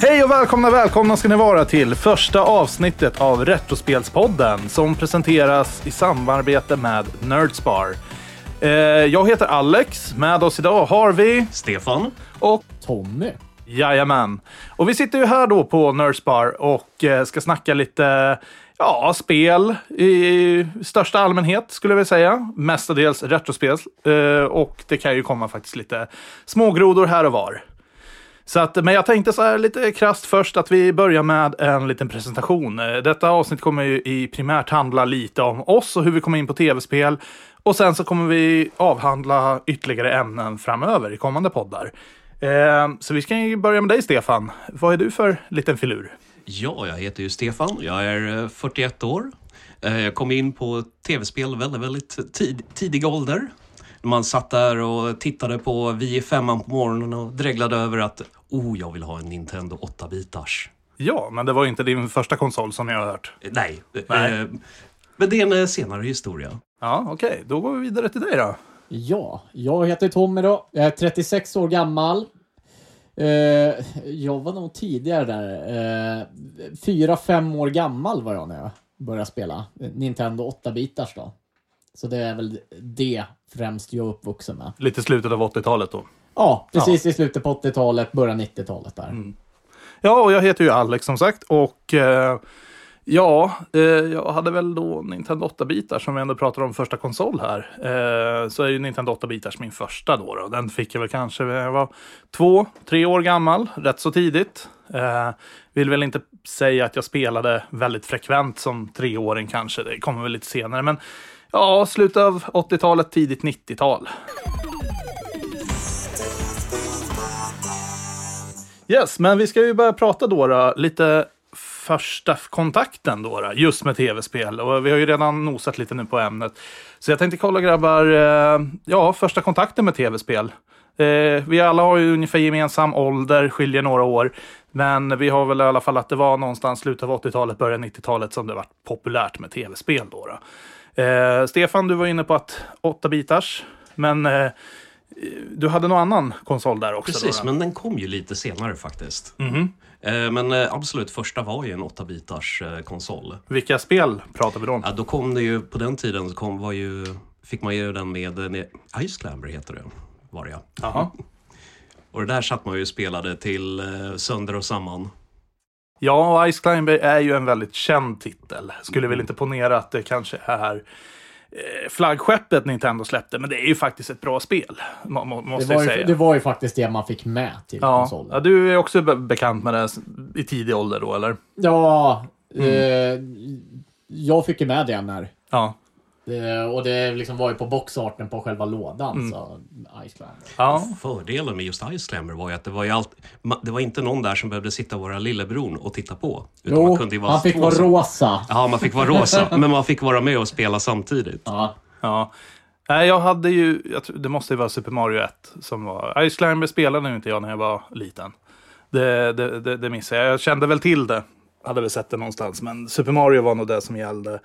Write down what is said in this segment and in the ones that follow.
Hej och välkomna, välkomna ska ni vara till första avsnittet av Retrospelspodden som presenteras i samarbete med Nerdspar. Eh, jag heter Alex, med oss idag har vi Stefan. och Tommy. Jajamän. Och vi sitter ju här då på Nerdspar och eh, ska snacka lite Ja, spel i största allmänhet skulle jag vilja säga. Mestadels retrospel. Eh, och det kan ju komma faktiskt lite smågrodor här och var. Så att, men jag tänkte så här lite krasst först att vi börjar med en liten presentation. Eh, detta avsnitt kommer ju i primärt handla lite om oss och hur vi kommer in på tv-spel. Och sen så kommer vi avhandla ytterligare ämnen framöver i kommande poddar. Eh, så vi ska ju börja med dig Stefan. Vad är du för liten filur? Ja, jag heter ju Stefan. Jag är eh, 41 år. Eh, jag kom in på tv-spel väldigt, väldigt tid, tidig ålder. Man satt där och tittade på Vi i femman på morgonen och dreglade över att oh, jag vill ha en Nintendo 8-bitars. Ja, men det var inte din första konsol som jag har hört. Eh, Nej, Nej. Eh, men det är en eh, senare historia. Ja, okej. Då går vi vidare till dig då. Ja, jag heter Tommy då. Jag är 36 år gammal. Eh, jag var nog tidigare där. Eh, Fyra, fem år gammal var jag när jag började spela Nintendo 8-bitars då. Så det är väl det främst jag är uppvuxen med. Lite slutet av 80-talet då. Ja, precis i slutet på 80-talet, början 90-talet där. Ja, och jag heter ju Alex som sagt. Och eh, ja, eh, jag hade väl då Nintendo 8-bitar som vi ändå pratar om första konsol här. Eh, så är ju Nintendo 8-bitars min första då, då. Den fick jag väl kanske när jag var två, tre år gammal, rätt så tidigt. Eh, vill väl inte säga att jag spelade väldigt frekvent som treåring kanske. Det kommer väl lite senare. Men ja, slutet av 80-talet, tidigt 90-tal. Yes, men vi ska ju börja prata då, då lite första kontakten då, då just med tv-spel. Och vi har ju redan nosat lite nu på ämnet. Så jag tänkte kolla grabbar, eh, ja, första kontakten med tv-spel. Eh, vi alla har ju ungefär gemensam ålder, skiljer några år. Men vi har väl i alla fall att det var någonstans slutet av 80-talet, början 90-talet som det var populärt med tv-spel då. då. Eh, Stefan, du var inne på att 8-bitars, men eh, du hade någon annan konsol där också? Precis, då, men den kom ju lite senare faktiskt. Mhm. Eh, Men eh, absolut, första var ju en 8-bitars eh, konsol. Vilka spel pratar vi då om? Ja, då kom det ju, på den tiden så kom, var ju, fick man ju den med, med Ice Climber heter det, var det ja. Och det där satt man ju och spelade till sönder och samman. Ja, Ice Climber är ju en väldigt känd titel. Skulle väl inte ponera att det kanske är eh, flaggskeppet Nintendo släppte, men det är ju faktiskt ett bra spel. Må, må, Det, måste var ju, säga. det var ju faktiskt det man fick med till ja. konsolen. ja, du är också be bekant med det i tidig ålder då, eller? Ja, eh, jag fick ju med det när Ja. Det, och det liksom var ju på boxarten på själva lådan. Så Ice Climber. Ja, Fördelen med just Ice Climber var ju att det var ju allt, det var inte någon där som behövde sitta och vara lillebror och titta på. Utan man Jo, kunde ju vara han fick vara rosa. Ja, man fick vara rosa, men man fick vara med och spela samtidigt. Ja. ja. Nej, jag hade ju, jag tror, det måste ju vara Super Mario 1 som var, Ice Climber spelade nu inte jag när jag var liten. Det, det, det, det missade jag. Jag kände väl till det, hade väl sett det någonstans, men Super Mario var nog det som gällde.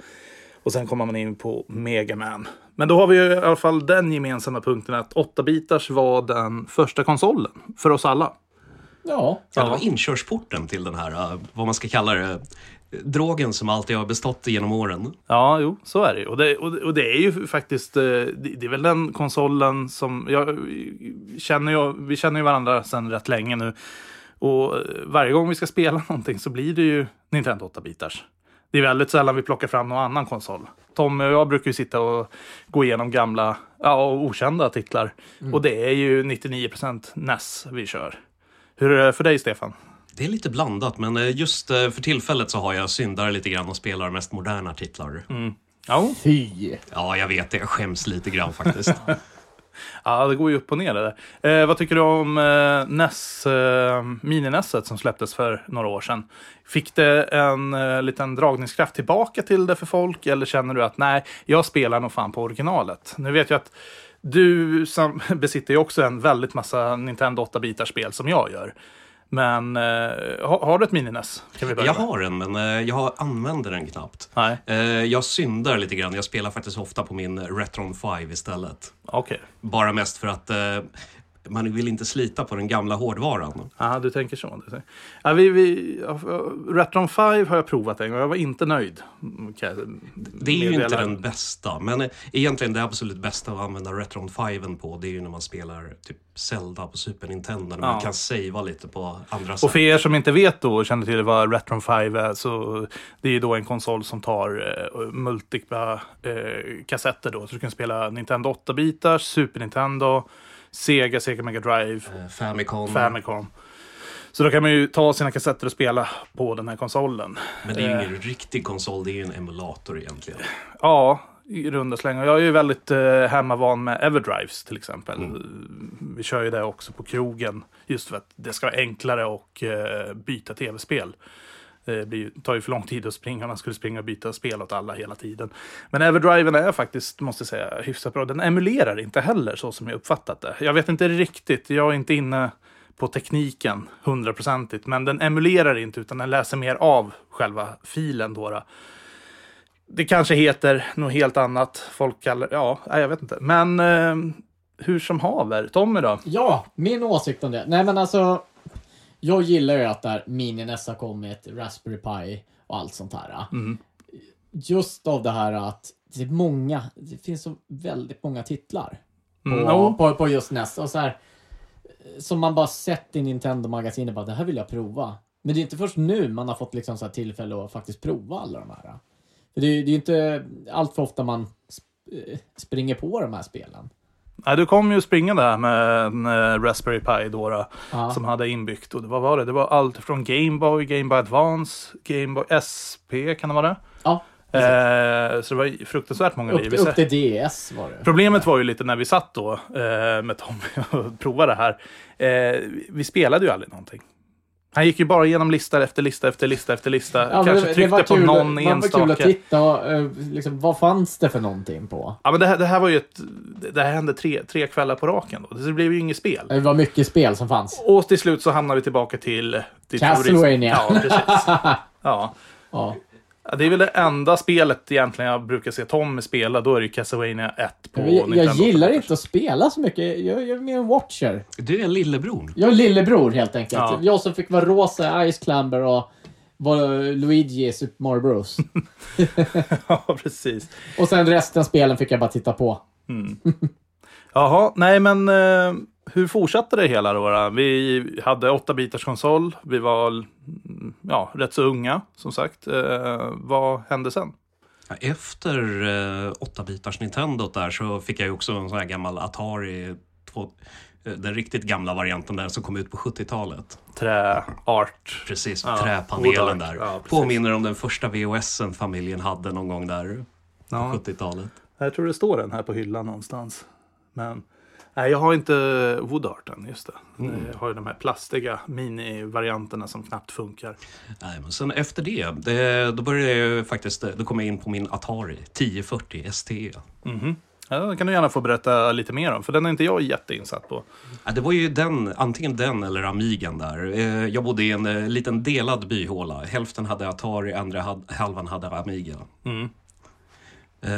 Och sen kommer man in på Mega Man. Men då har vi ju i alla fall den gemensamma punkten att 8-bitars var den första konsolen för oss alla. ja. Ja, det var inkörsporten till den här, eh, vad man ska kalla det, drogen som alltid har bestått genom åren. Ja, jo, så är det ju. Och det, och, det- är ju faktiskt, eh, det, det är väl den konsolen som, jag känner ju, vi känner ju varandra sedan rätt länge nu. Och eh, varje gång vi ska spela någonting så blir det ju Nintendo 8-bitars. Det är väldigt sällan vi plockar fram någon annan konsol. Tommy och jag brukar ju sitta och gå igenom gamla ja, och okända titlar. Och det är ju 99% NES vi kör. Hur är det för dig, Stefan? Det är lite blandat, men eh, just eh, för tillfället så har jag syndar lite grann och spelar mest moderna titlar. Ja, Fy. Ja, jag vet det. Jag skäms lite grann faktiskt. Ja, det går ju upp och ner det där. Eh, vad tycker du om eh, NES, eh, mini-NESet som släpptes för några år sedan? Fick det en eh, liten dragningskraft tillbaka till det för folk eller känner du att nej, jag spelar nog fan på originalet? Nu vet jag att du besitter ju också en väldigt massa Nintendo 8-bitars spel som jag gör. Men eh, har, har du ett mini-NES? Kan vi börja Jag har en, men eh, jag använder den knappt. Nej, Eh, Jag syndar lite grann. Jag spelar faktiskt ofta på min Retron 5 istället. okej. Bara mest för att eh, man vill inte slita på den gamla hårdvaran. Ja, du tänker så. Du tänker. Ja, vi, vi, ja, Retron 5 har jag provat en gång. Jag var inte nöjd. jag Det är ju inte den bästa, men eh, egentligen det absolut bästa att använda Retron 5 på, det är ju när man spelar typ Zelda på Super Nintendo, när Ja. man kan savea lite på andra Och sätt. för er som inte vet då och känner till vad Retron 5 är så det är ju då en konsol som tar eh, multipla eh, kassetter då. Så du kan spela Nintendo 8-bitars, Super Nintendo, Sega, Sega Mega Drive, Eh, Famicom. Famicom. Så då kan man ju ta sina kassetter och spela på den här konsolen. Men det är ju Eh. ingen riktig konsol, det är ju en emulator egentligen. Ja, i runda slängar. Jag är ju väldigt eh, hemmavan med Everdrives till exempel. Vi kör ju det också på krogen. Just för att det ska vara enklare att eh, byta tv-spel. Eh, det blir, tar ju för lång tid att springa. Man skulle springa och byta spel åt alla hela tiden. Men Everdriven är faktiskt, måste jag säga, hyfsat bra. Den emulerar inte heller så som jag uppfattat det. Jag vet inte riktigt. Jag är inte inne på tekniken hundraprocentigt. Men den emulerar inte utan den läser mer av själva filen. Då, då. Det kanske heter något helt annat. Folk kallar ja, jag vet inte. Men eh, hur som haver. Tommy då? Ja, min åsikt om det. Nej men alltså, jag gillar ju att där Mini-NES har kommit, Raspberry Pi och allt sånt här. Mm. Just av det här att det är många, det finns så väldigt många titlar på, Mm, på, på just NES. Och så här, som man bara sett i Nintendo-magasinet, bara det här vill jag prova. Men det är inte först nu man har fått liksom så här tillfälle att faktiskt prova alla de här. För det är ju det är ju inte allt för ofta man sp- eh, springer på de här spelen. Nej, du kom ju springa där med en eh, Raspberry Pi då, då Ja. som hade inbyggt. Och det, vad var det? Det var allt från Game Boy, Game Boy Advance, Game Boy SP, kan det vara det? Ja, Eh, så det var fruktansvärt många liv. upp, upp till DS var det. Problemet var ju lite när vi satt då eh, med Tommy och provade det här. Eh, vi spelade ju aldrig någonting. Han gick ju bara igenom lista efter lista efter lista efter lista. Ja, Kanske det- det tryckte var på kul, någon det var kul att enstaka. titta och, eh, liksom, vad fanns det för någonting på? Ja, men det, här, det här var ju ett... Det här hände tre, tre kvällar på raken då. Det blev ju inget spel. Det var mycket spel som fanns. Och till slut så hamnade vi tillbaka till... till Castlevania. Ja, precis. Ja. Ja. Ja, Det är väl det enda spelet egentligen jag brukar se Tommy spela. Då är det ju Castlevania 1 på Jag, jag Nintendo gillar 8. inte att spela så mycket. Jag, jag är mer en watcher. Du är lillebror. Jag är lillebror helt enkelt. Ja. Jag som fick vara rosa Ice Climber och var Luigi i Super Mario Bros. Ja, precis. och sen resten spelen fick jag bara titta på. Jaha, nej men eh, hur fortsatte det hela då? Vi hade 8-bitars konsol. Vi var mm, ja, rätt så unga, som sagt. Eh, vad hände sen? Efter eh, 8-bitars Nintendo där så fick jag ju också en sån här gammal Atari, två, eh, den riktigt gamla varianten där som kom ut på 70-talet. Träart. Precis, Ja, träpanelen där. Ja. Påminner om den första VHSen familjen hade någon gång där på Ja. 70-talet. Jag tror det står den här på hyllan någonstans. Men nej, jag har inte Woodarten, just det. Jag har ju de här plastiga mini-varianterna som knappt funkar. Nej, men sen efter det, det då började jag faktiskt, då kom jag in på min Atari 1040 ST. Mhm. Ja, det kan du gärna få berätta lite mer om, för den är inte jag jätteinsatt på. Ja, det var ju den, antingen den eller Amigan där. Eh, Jag bodde i en eh, liten delad byhåla. Hälften hade Atari, andra halvan hade Amiga. Mm. Eh,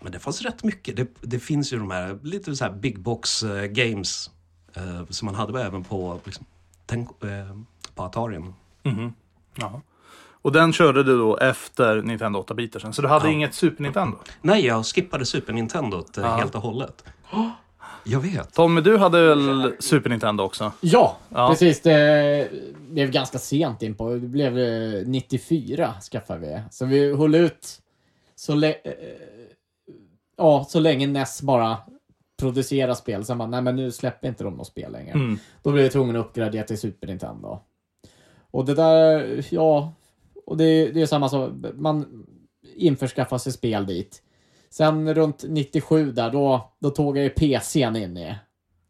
Men det fanns rätt mycket. Det, det finns ju de här lite så här big box eh, games eh, som man hade även på, liksom, tänk, på Atarien. Mhm. Ja. Och den körde du då efter Nintendo 8-bitarsen, så du hade Ja. inget Super Nintendo? Nej, jag skippade Super Nintendo Ja. helt och hållet. Jag vet. Tommy, du hade väl Super Nintendo också? Ja, Ja. precis. Det blev ganska sent in på. Det blev eh, 94 skaffade vi. Så vi höll ut så, eh, ja, så länge NES bara producerar spel. Sen bara, nej men nu släpper inte de något spel längre. Mm. Då blev jag tvungen att uppgradera till Super Nintendo. Och det där, ja, och det, det är samma sak. Man införskaffar sig spel dit. Sen runt 97 där, då, då tog jag ju PCn in i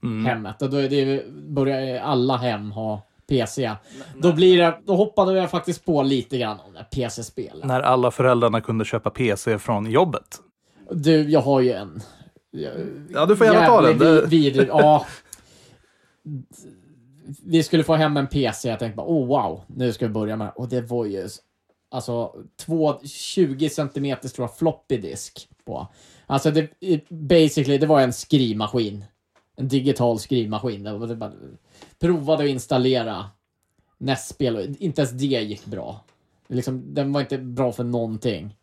Mm. hemmet. Och då är det, börjar alla hem ha PC. Då, blir det, då hoppade jag faktiskt på lite grann om det här PC-spelen. När alla föräldrarna kunde köpa PC från jobbet. Du, jag har ju en... Ja, du får gärna ta den. vid- vid, ja. Vi skulle få hem en PC. Jag tänkte bara, oh wow, nu ska vi börja med det. Och det var ju alltså två 20 centimeter stora floppy disk på. Alltså det, basically, det var en skrivmaskin. en digital skrivmaskin. Det var det bara, provade att installera NES-spel och inte ens det gick bra. Det Liksom, den var inte bra för någonting.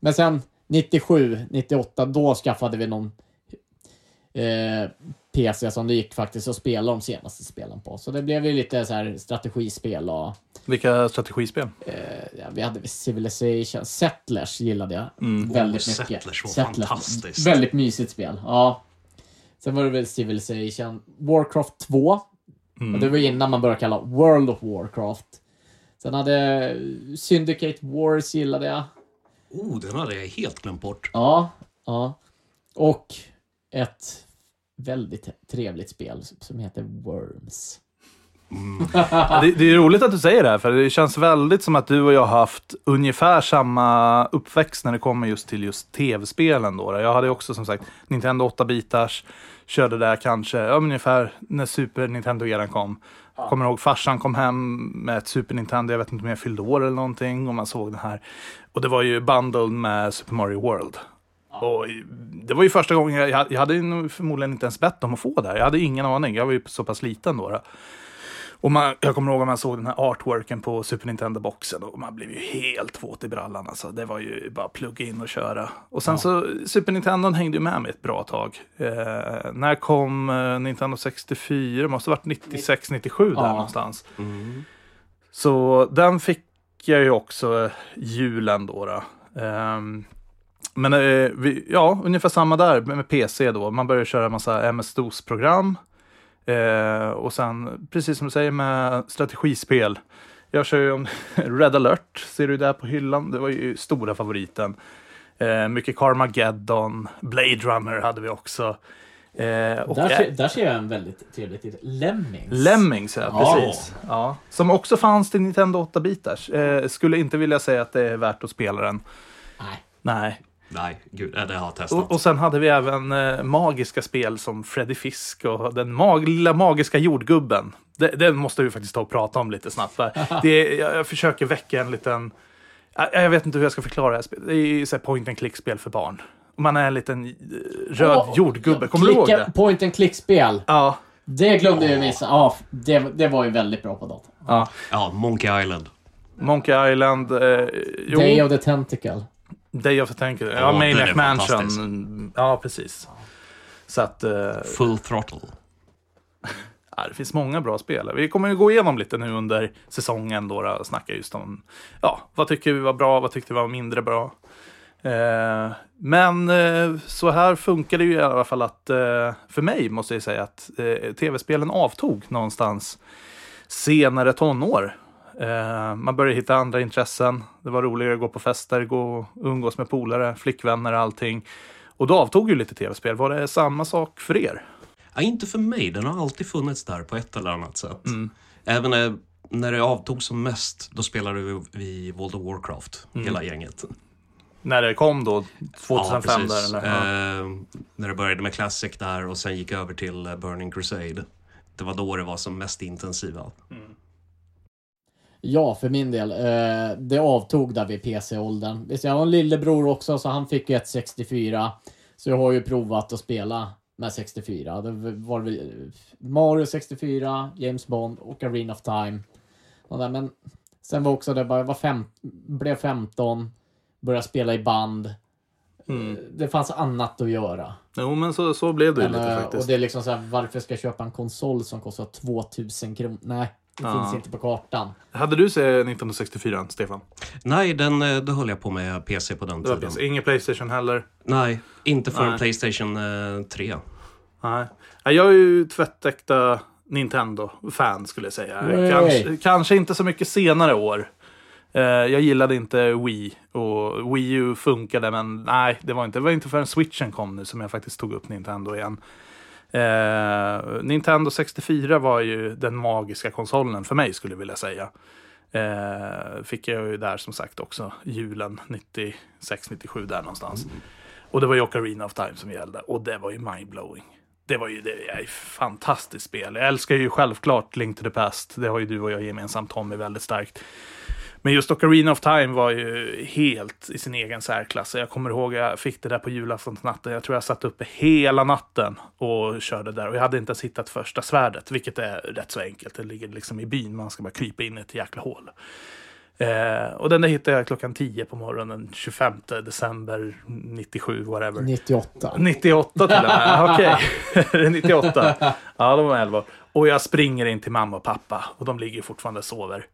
Men sen 97, 98, då skaffade vi någon eh, PC som det gick faktiskt att spela de senaste spelen på. Så det blev ju lite så här strategispel och Vilka strategispel? eh, ja, vi hade Civilization, Settlers gillade jag Mm. väldigt Åh, mycket. Settlers var fantastiskt. Väldigt mysigt spel. Ja. Sen var det väl Civilization, Warcraft 2. Mm. Och det var innan man började kalla World of Warcraft. Sen hade Syndicate Wars gillade jag. Oh, den hade jag helt glömt bort. Ja, ja. Och ett väldigt trevligt spel som heter Worms. Ja, Det, det är roligt att du säger det här, för det känns väldigt som att du och jag har haft ungefär samma uppväxt när det kommer just till just tv-spelen. Då. Jag hade också som sagt Nintendo 8-bitars, körde där kanske ja, ungefär när Super Nintendo-eran kom. Kommer ihåg farsan kom hem med ett Super Nintendo, jag vet inte om jag fyllde år eller någonting, och man såg den här. Och det var ju bundled med Super Mario World. Och det var ju första gången, jag, jag hade förmodligen inte ens bett om att få det här. Jag hade ingen aning, jag var ju så pass liten då. då. Och man, jag kommer ihåg att man såg den här artworken på Super Nintendo-boxen och man blev ju helt våt i brallan. Alltså. Det var ju bara plugga in och köra. Och sen så, Super Nintendo hängde ju med mig ett bra tag. Eh, när kom eh, Nintendo 64? Det måste ha varit 96, 97 där Ja. någonstans. Mm. Så den fick jag ju också julen då. då. Ehm, men eh, vi, ja, ungefär samma där med PC då. Man börjar köra en massa MS-DOS-program. Eh, och sen, precis som du säger med strategispel. Jag kör ju om Red alert, ser du där på hyllan. Det var ju stora favoriten. Eh, mycket Carmageddon, Blade Runner hade vi också. Eh, Där, ser, där ser jag en väldigt trevlig titel. Lemmings. Lemmings, ja, Ja. precis. Ja. Som också fanns till Nintendo 8-bitars. Eh, skulle inte vilja säga att det är värt att spela den. Nej. Nej. Nej, gud, det har jag testat. Och, och sen hade vi även eh, magiska spel som Freddy Fisk och den mag lilla magiska jordgubben. Det, den måste vi faktiskt ta och prata om lite snabbt. där. Det är, jag, jag försöker väcka en liten... Jag, jag vet inte hur jag ska förklara det här spelet. Det är ju så här point and click-spel för barn. Och Man är en liten eh, röd Åh, jordgubbe. Kommer du ihåg klicka- det? Point and click-spel. Ja. Det glömde jag missa. Ja, det, det var ju väldigt bra på datorn. ja. Ja, Monkey Island. Monkey Island. Eh. Day of the Tentacle. Day of the Tank. Ja, den Maniac Mansion. Ja, precis. Så att... Eh, Full throttle. ja, det finns många bra spel. Vi kommer ju gå igenom lite nu under säsongen då, och snacka just om ja, vad tycker vi var bra, vad tyckte vi var mindre bra. Eh, men eh, så här funkar det ju i alla fall att för mig måste jag säga att tv-spelen avtog någonstans senare tonår. Eh, man började hitta andra intressen. Det var roligare att gå på fester, gå och umgås med polare, flickvänner och allting. Och då avtog ju lite tv-spel. Var det samma sak för er? Ja, inte för mig. Den har alltid funnits där på ett eller annat sätt. Även när, när det avtog som mest, då spelade vi, World of Warcraft, hela gänget. När det kom då, 2005 ja, där eller? Eh, när det började med Classic där och sen gick över till eh, Burning Crusade. Det var då det var som mest intensiva. Ja, för min del. Eh, det avtog där vid PC-åldern. Visst, Jag har en lillebror också, så han fick ju ett 64. Så jag har ju provat att spela med 64. Det var väl eh, Mario 64, James Bond och Arena of Time. Där, men sen var också det bara, jag var fem, blev 15, började spela i band. Mm. Det fanns annat att göra. Jo, men så, så blev det ju lite eh, faktiskt. och det är liksom så här, varför ska jag köpa en konsol som kostar 2000 kronor? Nej, det Ja. finns inte på kartan. Hade du sett 1964, Stefan? Nej, den, eh, då höll jag på med PC på den tiden. Ingen Playstation heller? Nej, inte förrän Nej. Playstation eh, 3. Nej. Nej, Jag är ju tvättäkta Nintendo-fan skulle jag säga. Way. Kanske, kanske inte så mycket senare år. Eh, jag gillade inte Wii och Wii U funkade men nej, det var inte, det var inte förrän Switchen kom nu som jag faktiskt tog upp Nintendo igen. Eh, Nintendo 64 var ju den magiska konsolen för mig skulle jag vilja säga. Eh, fick jag ju där som sagt också julen 96-97 där någonstans. Och det var ju Ocarina of Time som gällde och det var ju mindblowing. Det var ju det ett fantastiskt spel. Jag älskar ju självklart Link to the Past. Det har ju du och jag gemensamt Tommy väldigt starkt. Men just Ocarina of Time var ju helt i sin egen särklass. Jag kommer ihåg jag fick det där på julaftonsnatten. Jag tror jag satt uppe hela natten och körde där. Och jag hade inte ens hittat första svärdet, vilket är rätt så enkelt. Det ligger liksom i byn, man ska bara krypa in i ett jäkla hål. Eh, och den där hittade jag klockan 10 på morgonen den 25 december 97, whatever. 98. 98 till och med, okej. Okay. 98. Ja, de var 11 år. Och jag springer in till mamma och pappa och de ligger fortfarande och sover.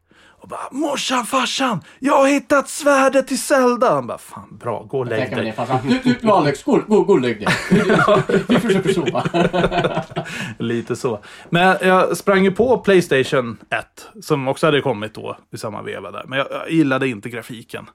Och bara morsan, farsan, jag har hittat svärdet till Zelda. Han bara, fan bra, gå och lägg dig. farsan. Du, du, Alex, gå, gå, gå och lägg dig. Vi försöker sova. Lite så. Men jag sprang ju på Playstation 1, som också hade kommit då i samma veva där. Men jag, jag gillade inte grafiken.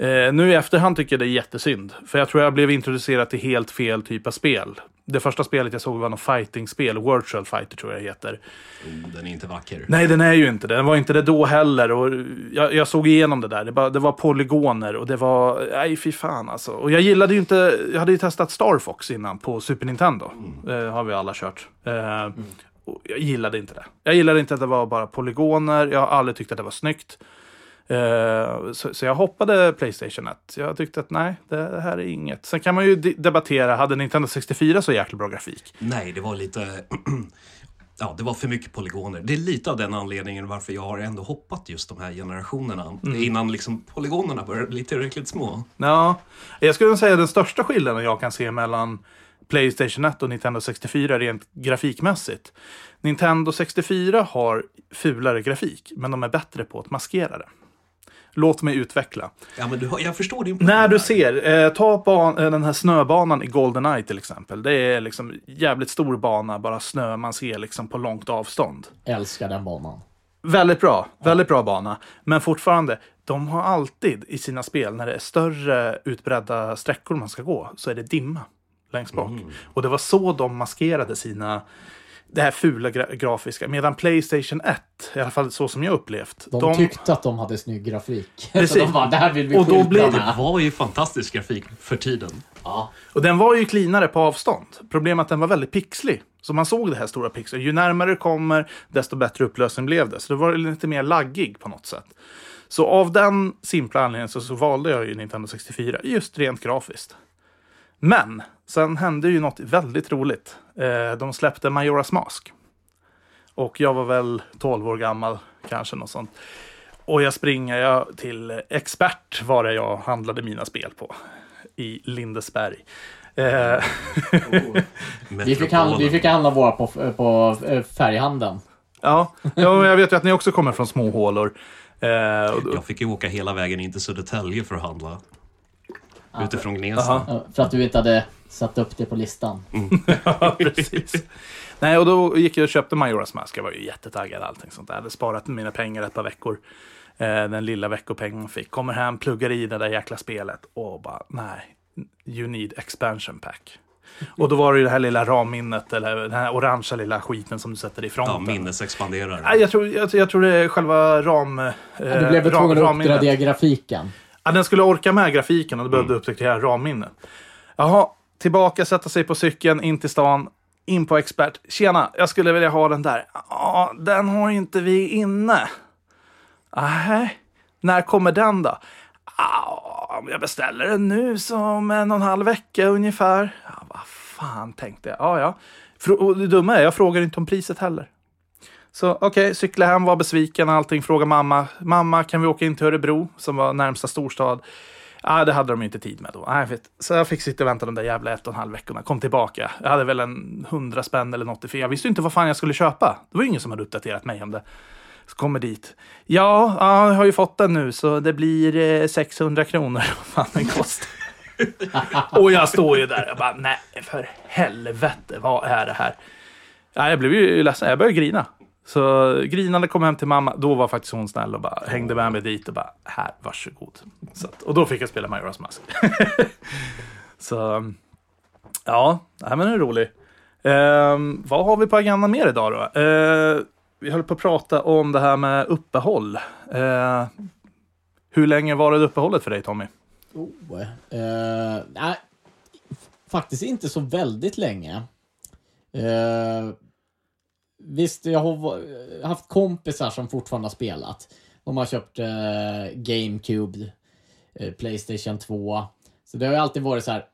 Eh, nu i efterhand tycker jag det är jättesynd. För jag tror jag blev introducerad till helt fel typ av spel. Det första spelet jag såg var något fighting-spel, Virtual Fighter tror jag det heter. Oh, den är inte vacker. Nej, den är ju inte det. Den var inte det då heller. Och jag, jag såg igenom det där. Det, bara, det var polygoner och det var... Nej, fy fan alltså. Och jag gillade ju inte... Jag hade ju testat Star Fox innan på Super Nintendo. Eh, har vi alla kört. Eh, och jag gillade inte det. Jag gillade inte att det var bara polygoner. Jag har aldrig tyckt att det var snyggt. Eh, så, så jag hoppade Playstation 1. Jag tyckte att nej, det här är inget. Sen kan man ju de- debattera, hade Nintendo 64 så jäkla bra grafik? Nej, det var lite... Ja, det var för mycket polygoner. Det är lite av den anledningen varför jag har ändå hoppat just de här generationerna. Innan liksom polygonerna började bli tillräckligt små. Ja, jag skulle säga den största skillnaden jag kan se mellan Playstation 1 och Nintendo 64 rent grafikmässigt. Nintendo 64 har fulare grafik, men de är bättre på att maskera det. Låt mig utveckla. Ja, men du, jag förstår din När du ser, eh, ta ban, eh, den här snöbanan i GoldenEye till exempel. Det är liksom jävligt stor bana, bara snö man ser liksom på långt avstånd. Älskar den banan. Väldigt bra, väldigt bra bana. Men fortfarande, de har alltid i sina spel, när det är större utbredda sträckor man ska gå, så är det dimma längst bak. Och det var så de maskerade sina, det här fula gra- grafiska. Medan Playstation 1, i alla fall så som jag upplevt, De, tyckte att de hade snygg grafik. Precis. Så de bara, det här vill vi Och då blir det-. Det var ju fantastisk grafik för tiden. Ja. Och den var ju cleanare på avstånd. Problemet är att den var väldigt pixlig. Så man såg det här stora pixlar. Ju närmare du kommer, desto bättre upplösning blev det. Så det var lite mer laggig på något sätt. Så av den simpla anledningen så, så valde jag ju Nintendo 64, just rent grafiskt. Men sen hände ju något väldigt roligt. Eh, de släppte Majora's Mask. Och jag var väl 12 år gammal, kanske något sånt. Och jag springer jag till Expert, var det jag handlade mina spel på. I Lindesberg. Eh, Vi, fick handla, vi fick handla våra på, på eh, färghandeln. ja, ja, men jag vet ju att ni också kommer från små hålor. Eh, Jag fick ju åka hela vägen in till Södertälje för att handla. Utifrån Gnesta. Ja, För att du inte hade satt upp det på listan. Ja, precis. Nej, och då gick jag och köpte Majora's Mask. Jag var ju jättetaggad allting sånt där. Jag hade sparat mina pengar ett par veckor. Eh, den lilla veckopengen jag fick. Kommer hem, pluggar i det där jäkla spelet och bara nej, you need expansion pack. Och då var det ju det här lilla ramminnet, eller den här orangea lilla skiten som du sätter i fronten. Ja, minnesexpanderare. Nej, jag, tror, jag, jag tror det är själva ram... Eh, Du blev ram- tvungen att uppgradera grafiken. Ja, den skulle orka med grafiken och det behövde uppdatera ramminnen. Jaha, tillbaka, sätta sig på cykeln, in till stan, in på expert. Tjena, jag skulle vilja ha den där. Ja, den har inte vi inne. Nej, när kommer den då? Om jag beställer den nu som en och en halv vecka ungefär. Ja, vad fan tänkte jag. Ja, ja. Och det dumma är, jag frågar inte om priset heller. Så okej, cykla hem, var besviken och allting. Fråga mamma. Mamma, kan vi åka in till Örebro som var närmsta storstad? Ja, det hade de ju inte tid med då. Nej, vet. Så jag fick sitta och vänta de där jävla ett och en halv veckorna. Kom tillbaka. Jag hade väl en hundra spänn eller något. För jag visste ju inte vad fan jag skulle köpa. Det var ju ingen som hade uppdaterat mig om det. Så kommer dit. Ja, ah, jag har ju fått den nu så det blir eh, 600 kronor. Vad fan den kostar. och jag står ju där och bara, nej för helvete, vad är det här? Ja, jag blev ju ledsen, jag började grina. Så grinande kom hem till mamma, då var faktiskt hon snäll och bara hängde med mig dit och bara, här, varsågod. Så att, och då fick jag spela Majora's Mask. så, ja, nej, men den är rolig. Ehm, vad har vi på agendan mer idag då? Ehm, vi höll på att prata om det här med uppehåll. Ehm, hur länge var det uppehållet för dig Tommy? Oh, eh, nej, faktiskt inte så väldigt länge. Eh, visst, jag har haft kompisar som fortfarande har spelat. De har köpt eh, GameCube, eh, Playstation 2. Så det har ju alltid varit så här.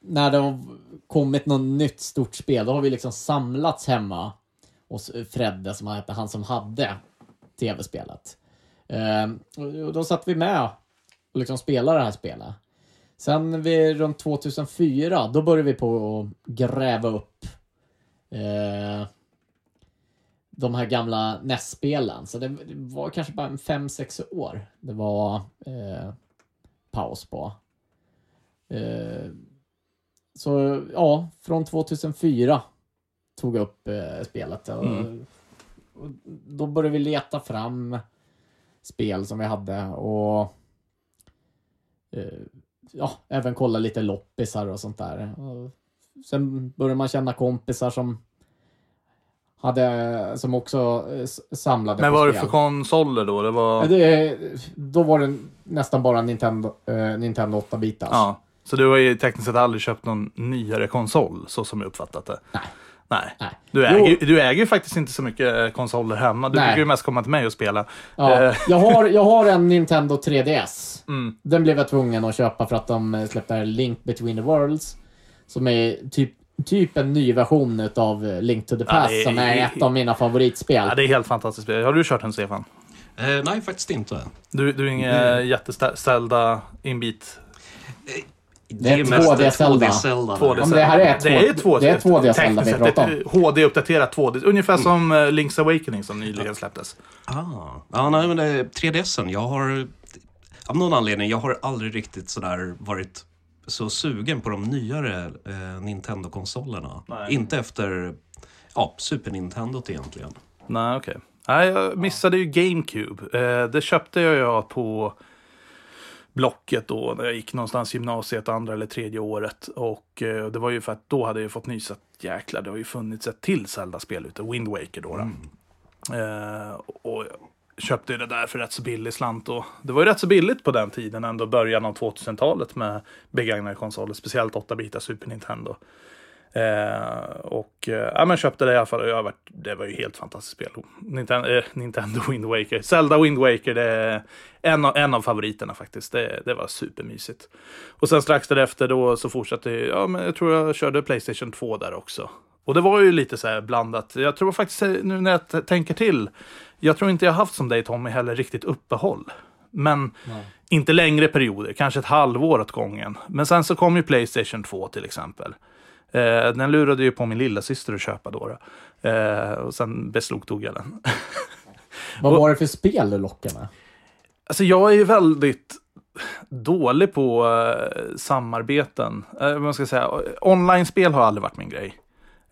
När det har kommit något nytt stort spel, då har vi liksom samlats hemma hos eh, Fredde, som han hette, han som hade tv-spelet. Eh, och då satt vi med och liksom spelade det här spelet. Sen vid runt 2004, då började vi på att gräva upp eh, de här gamla NES-spelen. Så det, det var kanske bara 5-6 år det var eh, paus på. Eh, så ja, från 2004 tog jag upp eh, spelet. Och, Mm. och då började vi leta fram spel som vi hade och eh, ja, även kolla lite loppisar och sånt där. Och sen började man känna kompisar som hade, som också eh, samlade Men vad var det för konsoler då? Det var... Det, då var det nästan bara Nintendo, eh, Nintendo 8-bitars. Ja. Så du har ju tekniskt sett aldrig köpt någon nyare konsol, så som jag uppfattat det? Nej. Nej. Nej. Du Jo. äger, du äger ju faktiskt inte så mycket eh, konsoler hemma. Du Nej. brukar ju mest komma till mig och spela. Ja, Eh. jag, har, jag har en Nintendo 3DS. Mm. Den blev jag tvungen att köpa för att de släppte Link Between the Worlds. Som är typ, typ en ny version av Link to the Ja, Past, det är- som är ett av mina favoritspel. Ja, det är helt fantastiskt spel. Har du kört den, Stefan? Eh, nej, faktiskt inte. Du, du är ingen jätteställda inbit? Det är är mest 2D Zelda. 2D Zelda. 2D Ja, men det här är ett det är ju två- två, det är 2D Zelda tekniskt vi sett pratar ett HD-uppdaterat 2D. Ungefär som eh, Link's Awakening som nyligen släpptes. Ah. Ja, nej, men det är 3DSen. Jag har... Av någon anledning, jag har aldrig riktigt sådär varit så sugen på de nyare eh, Nintendo-konsolerna. Inte efter ja, Super Nintendo egentligen. Nej, okej. Nej, jag missade ju GameCube. Eh, det köpte jag på Blocket då när jag gick någonstans gymnasiet andra eller tredje året. Och eh, det var ju för att då hade jag fått nys att jäklar, det har ju funnits ett till Zelda-spel ute, Wind Waker då. då. Eh, och köpte ju det där för rätt så billig slant. Och det var ju rätt så billigt på den tiden, ändå början av 2000-talet med begagnade konsoler, speciellt 8-bitar Super Nintendo. Eh, och eh, ja, men köpte det i alla fall. och Jag varit, det var ju helt fantastiskt spel. Nintendo, eh, Nintendo Wind Waker. Zelda Wind Waker, det är en av, en av favoriterna faktiskt. Det, det var supermysigt. Och sen strax därefter då så fortsatte ja men jag tror jag körde Playstation 2 där också. Och det var ju lite så här blandat. Jag tror faktiskt, eh, nu när jag tänker till, jag tror inte jag haft som dig Tommy heller riktigt uppehåll. Men Nej. inte längre perioder, kanske ett halvår åt gången. Men sen så kom ju Playstation 2 till exempel. Eh, den lurade ju på min lilla syster att köpa då. då. Eh, och sen beslagtog jag den. Vad var det för spel du lockade med? Alltså jag är ju väldigt dålig på eh, samarbeten. Eh, vad man ska säga. Online-spel har aldrig varit min grej.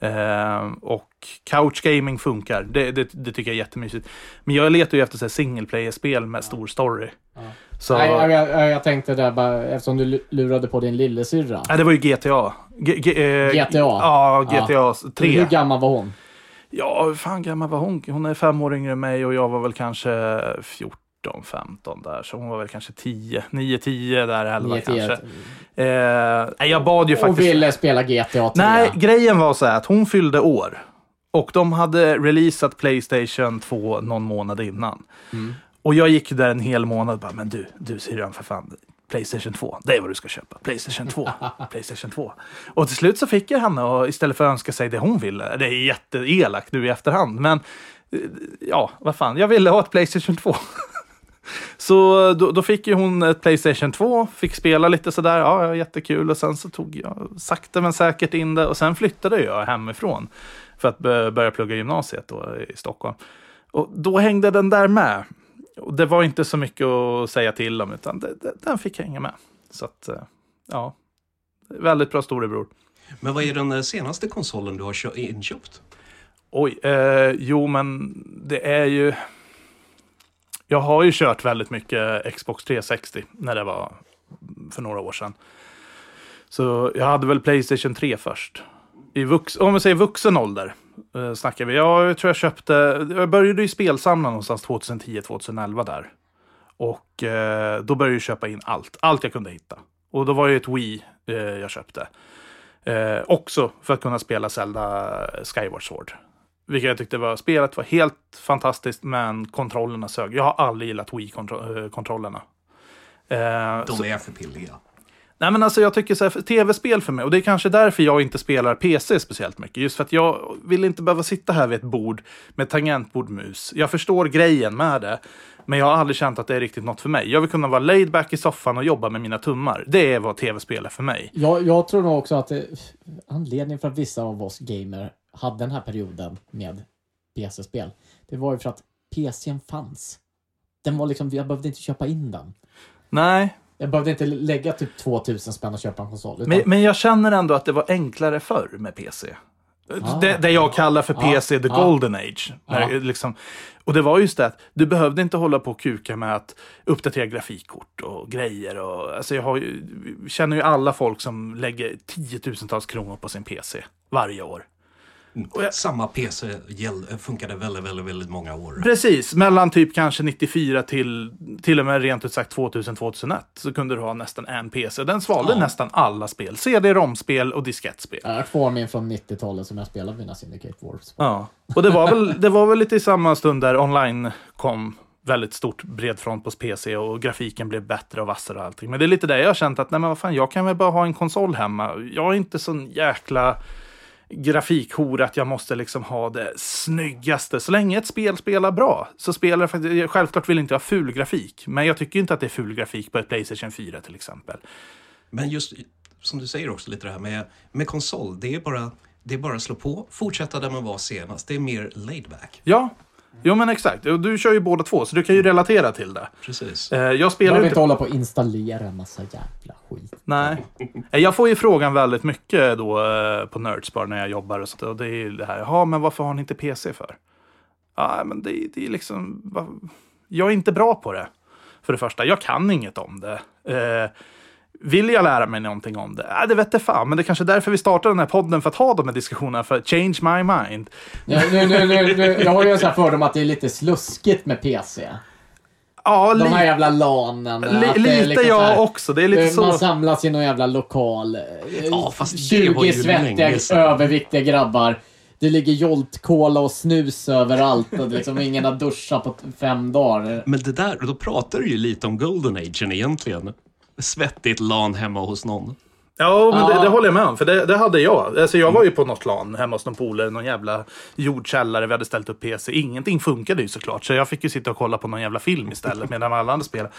Eh, och couch gaming funkar. Det, det, det tycker jag är jättemysigt. Men jag letar ju efter så single player-spel med stor story. Ja. Så, Nej, jag, jag, jag tänkte där bara, eftersom du lurade på din lillasyrra. Nej, det var ju GTA. G- G- eh, GTA? Ja, GTA Ja. 3. Hur gammal var hon? Ja, hur fan gammal var hon? Hon är fem år yngre än mig och jag var väl kanske 14, 15 där. Så hon var väl kanske 10, 9, 10 där, 11 Nio, tio. kanske. Eh, jag bad ju Och faktiskt... ville spela GTA 3. Nej, grejen var så här att hon fyllde år. Och de hade releasat Playstation 2 någon månad innan. Mm. Och jag gick där en hel månad och bara, men du, du syrran för fan. Playstation 2, det är vad du ska köpa. Playstation 2, Playstation 2. Och till slut så fick jag henne och istället för att önska sig det hon ville. Det är jätteelakt nu i efterhand, men eh, ja, vad fan, jag ville ha ett Playstation 2. Så då, då fick ju hon ett Playstation 2, fick spela lite sådär, ja, ja, jättekul. Och sen så tog jag sakta men säkert in det och sen flyttade jag hemifrån för att bö- börja plugga gymnasiet då i Stockholm. Och då hängde den där med. Och det var inte så mycket att säga till om, utan det, det, den fick hänga med. Så att, eh, ja, väldigt bra storebror. Men vad är den eh, senaste konsolen du har kö- inköpt? Oj, eh, jo men det är ju... Jag har ju kört väldigt mycket Xbox 360 när det var för några år sedan. Så jag hade väl Playstation 3 först. I vux, om vi säger vuxen ålder eh, snackar vi. Jag tror jag köpte... Jag började ju spelsamla någonstans 2010-2011 där. Och eh, då började jag köpa in allt. Allt jag kunde hitta. Och då var det ett Wii eh, jag köpte. Eh, också för att kunna spela Zelda Skyward Sword. Vilket jag tyckte var, spelet var helt fantastiskt, men kontrollerna sög. Jag har aldrig gillat Wii-kontrollerna. Eh, De är för pilliga. Nej men alltså jag tycker så här, tv-spel för mig, och det är kanske därför jag inte spelar PC speciellt mycket. Just för att jag vill inte behöva sitta här vid ett bord med tangentbord mus. Jag förstår grejen med det, men jag har aldrig känt att det är riktigt något för mig. Jag vill kunna vara laid back i soffan och jobba med mina tummar. Det är vad tv-spel är för mig. Jag, jag tror nog också att det, anledningen för att vissa av oss gamer hade den här perioden med PC-spel, det var ju för att PCn fanns. Den var liksom, jag behövde inte köpa in den. Nej, Jag behövde inte lägga typ 2000 spänn och köpa en konsol. Utan, men, men jag känner ändå att det var enklare förr med PC. Ah. Det, det jag kallar för. PC, the Ja. golden age. När, liksom, och det var just det att du behövde inte hålla på och kuka med att uppdatera grafikkort och grejer. Och, alltså jag ju, känner ju alla folk som lägger tiotusentals kronor på sin PC varje år. Samma PC gäll, funkade väldigt, väldigt, väldigt många år. Precis, mellan typ kanske 94 till till och med rent ut sagt 2000-2001 så kunde du ha nästan en PC. Den svalde Ja. nästan alla spel. CD-ROM-spel och diskettspel. jag har kvar min från 90-talet som jag spelade mina Syndicate Wars. Ja, och det var, väl, det var väl lite i samma stund där online kom väldigt stort bred front på PC och grafiken blev bättre och vassare och allting. Men det är lite det jag har känt att nej men vad fan, jag kan väl bara ha en konsol hemma. Jag är inte sån jäkla grafikhora att jag måste liksom ha det snyggaste. Så länge ett spel spelar bra så spelar det faktiskt, självklart vill inte jag ha ful grafik, men jag tycker inte att det är ful grafik på ett Playstation 4 till exempel. Men just som du säger också lite det här med, med konsol. Det är, bara, det är bara att slå på, fortsätta där man var senast. Det är mer laid back. Ja, jo men exakt. Du kör ju båda två, så du kan ju relatera till det. Precis. Eh, Jag spelar ju vill inte hålla på och installera en massa jävla skit. Nej. Eh, Jag får ju frågan väldigt mycket då eh, på Nerdspar när jag jobbar och sånt. Och det är ju det här, ja men varför har ni inte PC för? Ja, men det, det är liksom, jag är inte bra på det. För det första, jag kan inget om det. Vill jag lära mig någonting om det? Äh, det vet jag fan, men det är kanske är därför vi startar den här podden, för att ha de här diskussionerna, för change my mind. Nu, nu, nu, nu, nu, jag har ju en sån här fördom att det är lite sluskigt med PC. Ja, De här jävla lanen. li, lite liksom så jag här- också. Det är lite Eh, Man så. samlas i någon jävla lokal. Eh, Ja, fast det var ju 20 svettiga, överviktiga grabbar. Det ligger Jolt Cola och snus överallt och liksom ingen har duschat på fem dagar. Men det där, då pratar du ju lite om golden agen egentligen. Svettigt LAN hemma hos någon. Ja, men. Det, det håller jag med om. För det, det hade jag. Alltså, jag var ju på något LAN hemma hos någon polare, någon jävla jordkällare. Vi hade ställt upp PC. Ingenting funkade ju såklart. Så jag fick ju sitta och kolla på någon jävla film istället medan alla andra spelade.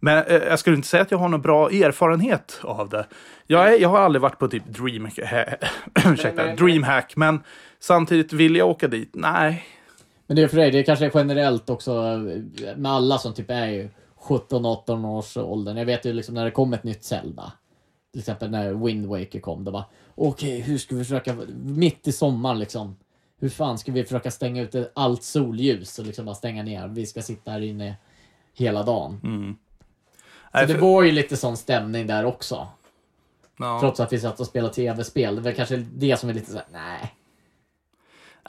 Men eh, jag skulle inte säga att jag har någon bra erfarenhet av det. Jag, är, jag har aldrig varit på typ Dream, ursäkta, men- Dreamhack, men samtidigt vill jag åka dit? Nej. Men det är för dig, det är kanske generellt också eh, med alla som typ är ju 17-18 års åldern. Jag vet ju liksom när det kom ett nytt Zelda. Till exempel när Wind Waker kom. Då bara, okej, hur ska vi försöka, mitt i sommaren liksom. Hur fan ska vi försöka stänga ut allt solljus och liksom bara stänga ner? Vi ska sitta här inne hela dagen. Så Nej, det var ju lite sån stämning där också. ja. Trots att vi satt och spelade tv-spel. Det var kanske det som är lite såhär, nej.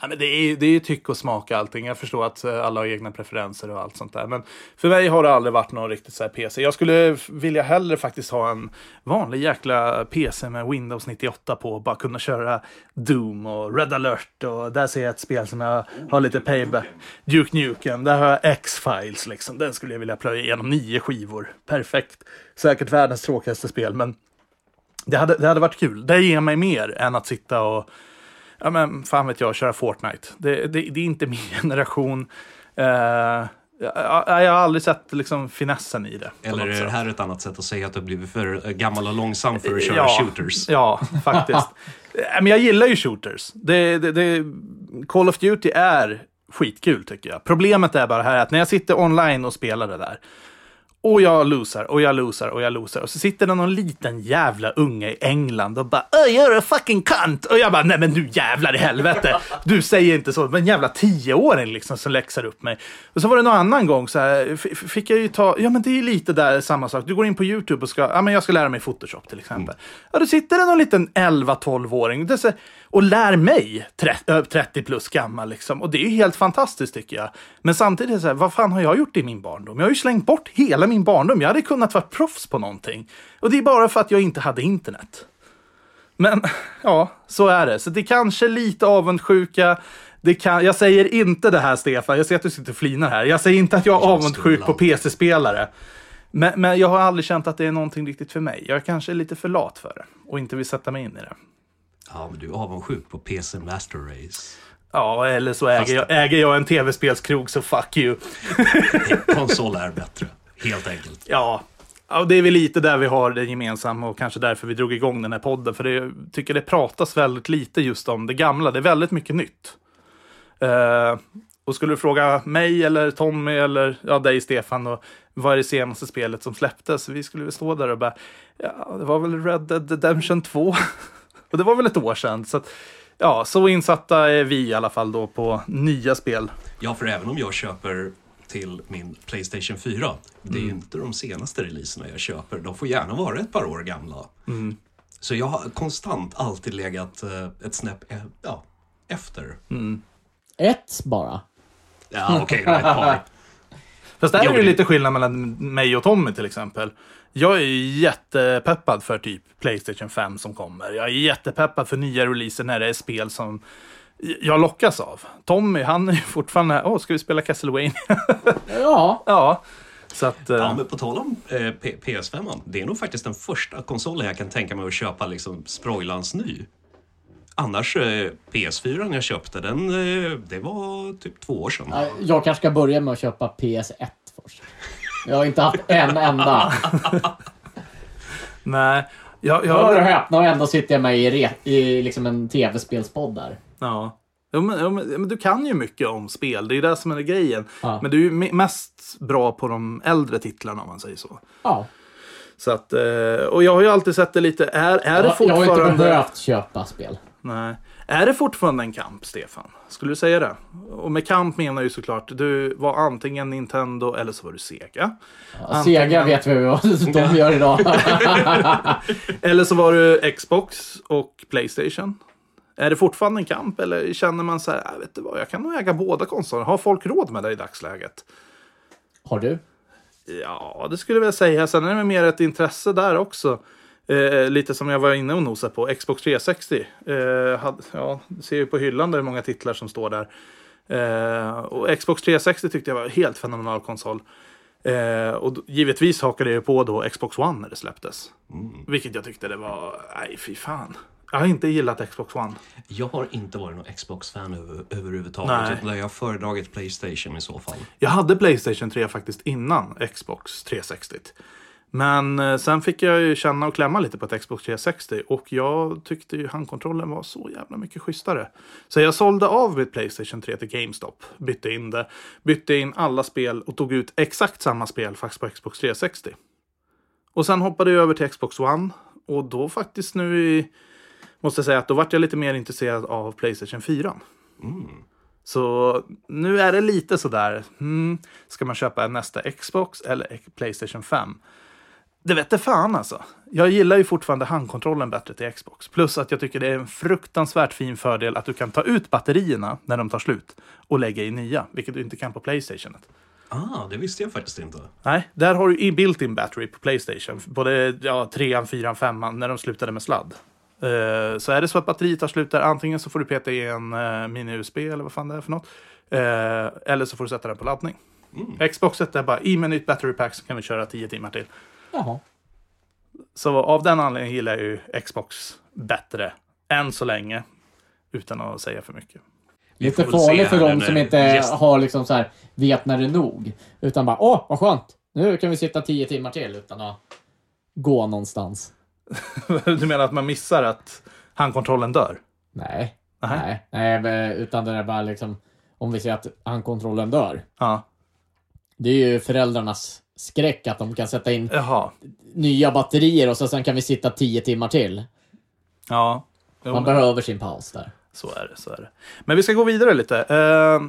Ja, men det är ju det är tyck och smak allting. Jag förstår att eh, alla har egna preferenser och allt sånt där. Men för mig har det aldrig varit någon riktigt så här PC. Jag skulle vilja hellre faktiskt ha en vanlig jäkla PC med Windows 98 på och bara kunna köra Doom och Red alert. Och där ser jag ett spel som jag har lite payback. Duke Nukem, där har jag X-Files liksom. Den skulle jag vilja plöja igenom nio skivor. Perfekt. Säkert världens tråkigaste spel, men det hade, det hade varit kul. Det ger mig mer än att sitta och ja men fan vet jag, köra Fortnite. Det, det, det är inte min generation. Eh, jag, jag, har aldrig sett liksom finessen i det. Eller är det sätt. här ett annat sätt att säga att du har blivit för gammal och långsam för att köra ja, shooters? Ja, faktiskt. Eh, men jag gillar ju shooters. Det, det, det, Call of Duty är skitkul tycker jag. Problemet är bara här att när jag sitter online och spelar det där och jag losar och jag losar och jag losar. Och så sitter det någon liten jävla unge i England och bara "Öh, you're a fucking cunt. Och jag bara nej men du jävlar i helvete. Du säger inte så. Men en jävla tioåring liksom som läxar upp mig. Och så var det någon annan gång så här fick jag ju ta, ja men det är lite där samma sak. Du går in på YouTube och ska, ja men jag ska lära mig Photoshop till exempel. Ja då sitter det någon liten 11-12-åring. Och lär mig 30, ö, 30 plus gammal liksom. Och det är ju helt fantastiskt tycker jag. Men samtidigt är det så här, vad fan har jag gjort i min barndom? Jag har ju slängt bort hela min barndom. Jag hade kunnat vara proffs på någonting. Och det är bara för att jag inte hade internet. Men ja, så är det. Så det är kanske lite avundsjuka. Det kan, jag säger inte det här, Stefan. Jag ser att du sitter och flinar här. Jag säger inte att jag är avundsjuk på PC-spelare. Men, men jag har aldrig känt att det är någonting riktigt för mig. Jag kanske är lite för lat för det och inte vill sätta mig in i det. Ja, men du är avundsjuk på PC Master Race. Ja, eller så äger jag, äger jag en tv-spelskrog, så fuck you. Konsol är bättre, helt enkelt. Ja, ja, det är väl lite där vi har det gemensamma och kanske därför vi drog igång den här podden. För jag tycker det pratas väldigt lite just om det gamla. Det är väldigt mycket nytt. Eh, och skulle du fråga mig eller Tommy eller ja, dig Stefan, och vad är det senaste spelet som släpptes? Vi skulle väl stå där och bara, ja, det var väl Red Dead Redemption 2. Och det var väl ett år sedan. Så att, ja, så insatta är vi i alla fall då på nya spel. Ja, för även om jag köper till min Playstation 4, det är ju Mm. inte de senaste releaserna jag köper. De får gärna vara ett par år gamla. Mm. Så jag har konstant alltid legat eh, ett snäpp eh, ja, efter. Mm. Ett bara. Ja, okej, då, ett par. Fast där är det- lite skillnad mellan mig och Tommy till exempel. Jag är ju jättepeppad för typ Playstation 5 som kommer. Jag är jättepeppad för nya releaser när det är spel som jag lockas av. Tommy, han är ju fortfarande, åh, ska vi spela Castlevania? Ja, ja. Så att, eh, Ja, men på tal om eh, P- PS5, det är nog faktiskt den första konsolen jag kan tänka mig att köpa liksom sproilans ny. Annars, eh, PS4 jag köpte, den, eh, det var typ två år sedan. jag kanske ska börja med att köpa PS1 först. Jag har inte haft en enda. nej. Jag, Hör och jag, häpna och ändå sitter jag med i, i liksom en tv-spelspodd där. ja. Jo, men, jo, men, du kan ju mycket om spel, det är ju det som är grejen. Ja. Men du är ju me- mest bra på de äldre titlarna om man säger så. Ja. Så att, eh, och jag har ju alltid sett det lite, är, är det Jag, jag har fortfarande... inte behövt köpa spel. Nej. Är det fortfarande en kamp, Stefan? Skulle du säga det? Och med kamp menar ju såklart, du var antingen Nintendo eller så var du Sega. Ja, Sega vet vi vad de gör idag. Eller så var du Xbox och Playstation. Är det fortfarande en kamp eller känner man så här, "Ah, vet du vad, jag kan nog äga båda konsolerna. Har folk råd med det i dagsläget? Har du? Ja, det skulle jag säga. Sen är det mer ett intresse där också. Eh, lite som jag var inne och nosade på. Xbox 360. Eh, hade, ja, ser ju på hyllan där hur många titlar som står där. Eh, och Xbox 360 tyckte jag var en helt fenomenal konsol. Eh, och givetvis hakade jag på då Xbox One när det släpptes. Vilket jag tyckte det var, nej fy fan. Jag har inte gillat Xbox One. Jag har inte varit någon Xbox-fan över, överhuvudtaget. Nej. Jag har föredragit Playstation i så fall. Jag hade Playstation 3 faktiskt innan Xbox 360. Men eh, sen fick jag ju känna och klämma lite på ett Xbox 360 och jag tyckte ju handkontrollen var så jävla mycket schysstare. Så jag sålde av mitt Playstation 3 till GameStop, bytte in det, bytte in alla spel och tog ut exakt samma spel fast på Xbox 360. Och sen hoppade jag över till Xbox One och då faktiskt nu i, måste jag säga att då vart jag lite mer intresserad av Playstation 4. Så nu är det lite sådär, hmm, ska man köpa nästa Xbox eller Playstation 5? Det vete fan alltså. Jag gillar ju fortfarande handkontrollen bättre till Xbox. Plus att jag tycker det är en fruktansvärt fin fördel att du kan ta ut batterierna när de tar slut och lägga i nya, vilket du inte kan på Playstationet. Ah, det visste jag faktiskt inte. Nej, där har du built-in battery på Playstation. Både ja, trean, fyran, femman, när de slutade med sladd. Eh, så är det så att batteriet tar slut där, antingen så får du peta i en uh, mini-USB eller vad fan det är för något. Eh, eller så får du sätta den på laddning. Xboxet är bara i med nytt battery pack så kan vi köra 10 timmar till. Jaha. Så av den anledningen gillar jag ju Xbox bättre än så länge. Utan att säga för mycket. Lite farligt för de som inte gäst- har liksom så här, vet när det är nog. Utan bara, åh, vad skönt. Nu kan vi sitta tio timmar till utan att gå någonstans. du menar att man missar att handkontrollen dör? Nej. Nej. Nej, men- utan det är bara liksom, om vi säger att handkontrollen dör. Ja. Det är ju föräldrarnas skräck att de kan sätta in Jaha. nya batterier och så sen kan vi sitta tio timmar till. Ja. Jo, Man men- behöver sin paus där. Så är det, så är det. Men vi ska gå vidare lite. Eh,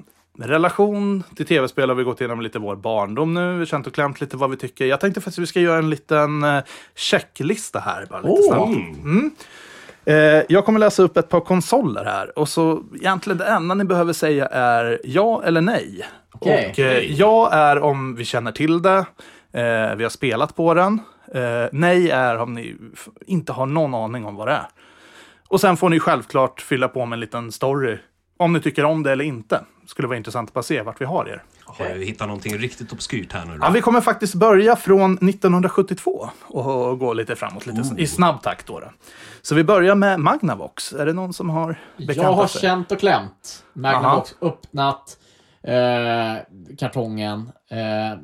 relation till tv-spel har vi gått igenom lite vår barndom nu. Känt och klämt lite vad vi tycker. Jag tänkte faktiskt att vi ska göra en liten eh, checklista här. Bara lite Åh! snabbt. Eh, jag kommer läsa upp ett par konsoler här. Och så egentligen det enda ni behöver säga är ja eller nej. Okej. Och eh, ja är om vi känner till det. Eh, vi har spelat på den. Eh, nej är om ni inte har någon aning om vad det är. Och sen får ni självklart fylla på med en liten story om ni tycker om det eller inte. Skulle vara intressant att bara se vart vi har er. Har du hittat någonting riktigt obskyrt här nu då? Ja, vi kommer faktiskt börja från 1972 och gå lite framåt lite i snabb takt. Då, då. Så vi börjar med Magnavox. Är det någon som har bekantat Jag har sig? känt och klämt. Aha. Magnavox öppnat eh, kartongen. Eh,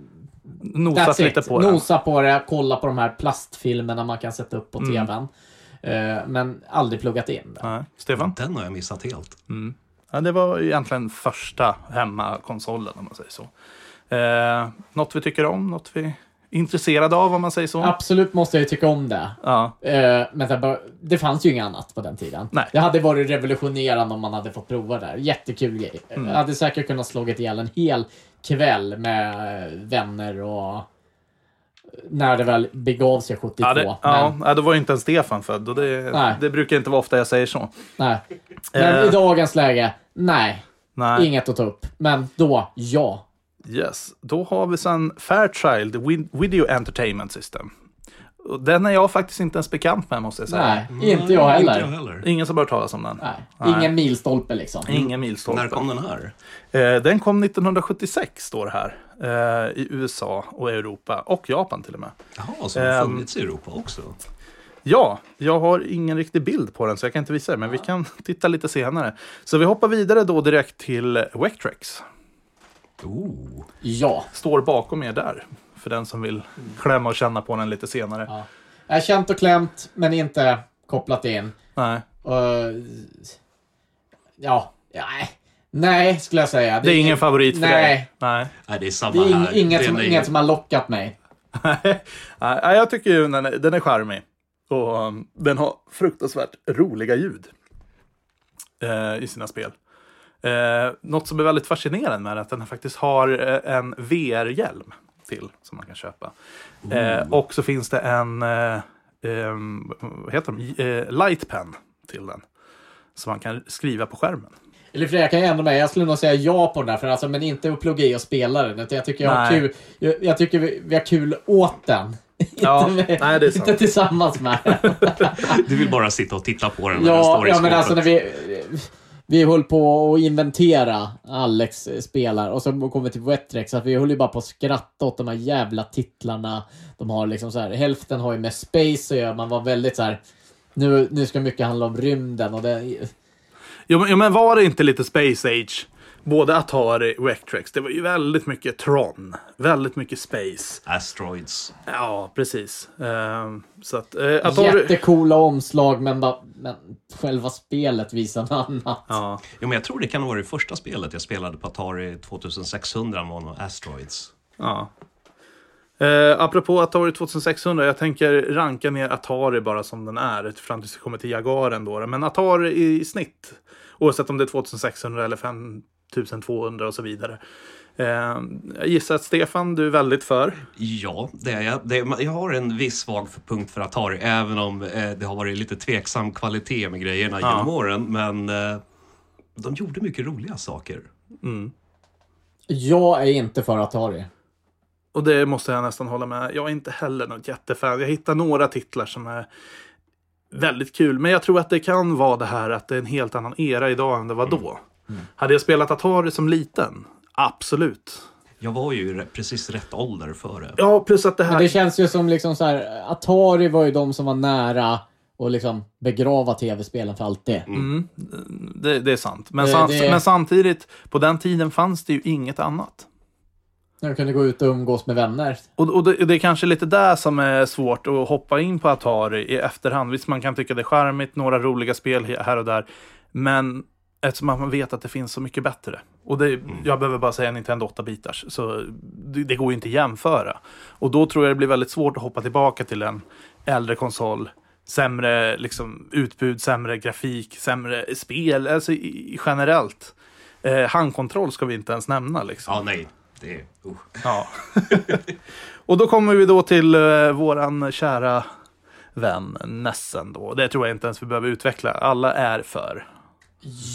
Nosat lite it. på den. Nosa på det, kolla på de här plastfilmerna man kan sätta upp på Mm. tvn. Eh, men aldrig pluggat in det. Nej. Stefan? Den har jag missat helt. Ja, det var egentligen första hemmakonsolen om man säger så. Eh, något vi tycker om, något vi är intresserade av om man säger så. Absolut måste jag ju tycka om det. Ja, Eh, men det, fanns ju inget annat på den tiden. Nej. Det hade varit revolutionerande om man hade fått prova det. här. Jättekul grej. Mm. Jag hade säkert kunnat slagit ihjäl en hel kväll med vänner och när det väl begav sig 72. ja, det, men, ja, då var ju inte ens Stefan född och det, Nej. det brukar inte vara ofta jag säger så. nej. men Eh. i dagens läge, nej. Nej. Inget att ta upp. Men då, ja. Yes. Då har vi sen Fairchild Video Entertainment System. Och Den är jag faktiskt inte ens bekant med måste jag säga. Nej, inte jag Nej, heller. Inte jag heller. Ingen som har hört talas om den. Nej. Nej. Ingen milstolpe liksom. Ingen milstolpe. När kom den här? Eh, den kom 1976 står det här. Eh, I USA och Europa och Japan till och med. Jaha, så har den Ehm. funnits i Europa också? Ja, jag har ingen riktig bild på den så jag kan inte visa det, men vi kan titta lite senare. Så vi hoppar vidare då direkt till Vectrex. Oh. Ja. Står bakom er där, för den som vill klämma och känna på den lite senare. ja. Jag känt och klämt, men inte kopplat in. Nej, Och, ja, nej. Nej, skulle jag säga. det är ingen favorit för nej. dig? Nej. Nej, det är samma Det är här. inget, som, inget som har lockat mig. Nej, jag tycker ju den är, den är charmig. Och um, den har fruktansvärt roliga ljud eh, i sina spel. Eh, något som är väldigt fascinerande med är att den faktiskt har eh, en VR-hjälm till som man kan köpa. Eh, och så finns det en eh, ehm, vad heter de? Eh, lightpen till den. Som man kan skriva på skärmen. Eller för jag kan ju ändra mig. Jag skulle nog säga ja på den där, för alltså, men inte att plugga i och spela den. Jag tycker jag har kul. Jag, jag tycker vi, vi har kul åt den. Ja, inte, med, nej, det är sant. inte tillsammans med den. Du vill bara sitta och titta på den när den Ja, ja men alltså när vi... Vi höll på att inventera Alex spelar och så kom vi till Wetrex, så att vi höll ju bara på att skratta åt de här jävla titlarna. De har liksom så här, hälften har ju med space att göra, man var väldigt så här. Nu, nu ska mycket handla om rymden och det... Jo, men, jo, men var det inte lite Space Age? Både Atari och Vectrex. Det var ju väldigt mycket Tron. Väldigt mycket Space. Asteroids. Ja, precis. Ehm, så att eh, Atari... Jättecoola omslag, men, bara, men själva spelet visar något annat. Ja. Ja, men jag tror det kan vara det första spelet jag spelade på Atari 2600 var nog Asteroids. ja. Eh, apropå Atari 2600, jag tänker ranka ner Atari bara som den är fram tills vi kommer till Jagaren då. Men Atari i snitt, oavsett om det är 2600 eller 5200 och så vidare. Eh, jag gissar att Stefan, du är väldigt för. Ja, det är jag. Det är, jag har en viss svag för punkt för Atari, även om eh, det har varit lite tveksam kvalitet med grejerna Ja. genom åren. Men eh, de gjorde mycket roliga saker. Jag är inte för Atari. Och det måste jag nästan hålla med. Jag är inte heller något jättefan. Jag hittar några titlar som är väldigt kul. Men jag tror att det kan vara det här att det är en helt annan era idag än det var då. Hade jag spelat Atari som liten? Absolut. Jag var ju precis rätt ålder för det. Ja, plus att det Men här... det känns ju som liksom så här, Atari var ju de som var nära att liksom begrava tv-spelen för alltid. Mm, det, det är sant. Men, Det- sam- det- men samtidigt, på den tiden fanns det ju inget annat. När du kunde gå ut och umgås med vänner. Och, och det, det är kanske lite där som är svårt att hoppa in på Atari i efterhand. Visst, man kan tycka det är charmigt, några roliga spel här och där. Men eftersom man vet att det finns så mycket bättre. Och det, jag behöver bara säga Nintendo 8-bitars. Så det, det går ju inte att jämföra. Och då tror jag det blir väldigt svårt att hoppa tillbaka till en äldre konsol. Sämre liksom, utbud, sämre grafik, sämre spel. Alltså i, generellt. Eh, handkontroll ska vi inte ens nämna. Liksom. Ja, nej. Det är... Uh. Ja. och då kommer vi då till uh, våran kära vän Nessen då. Det tror jag inte ens vi behöver utveckla. Alla är för.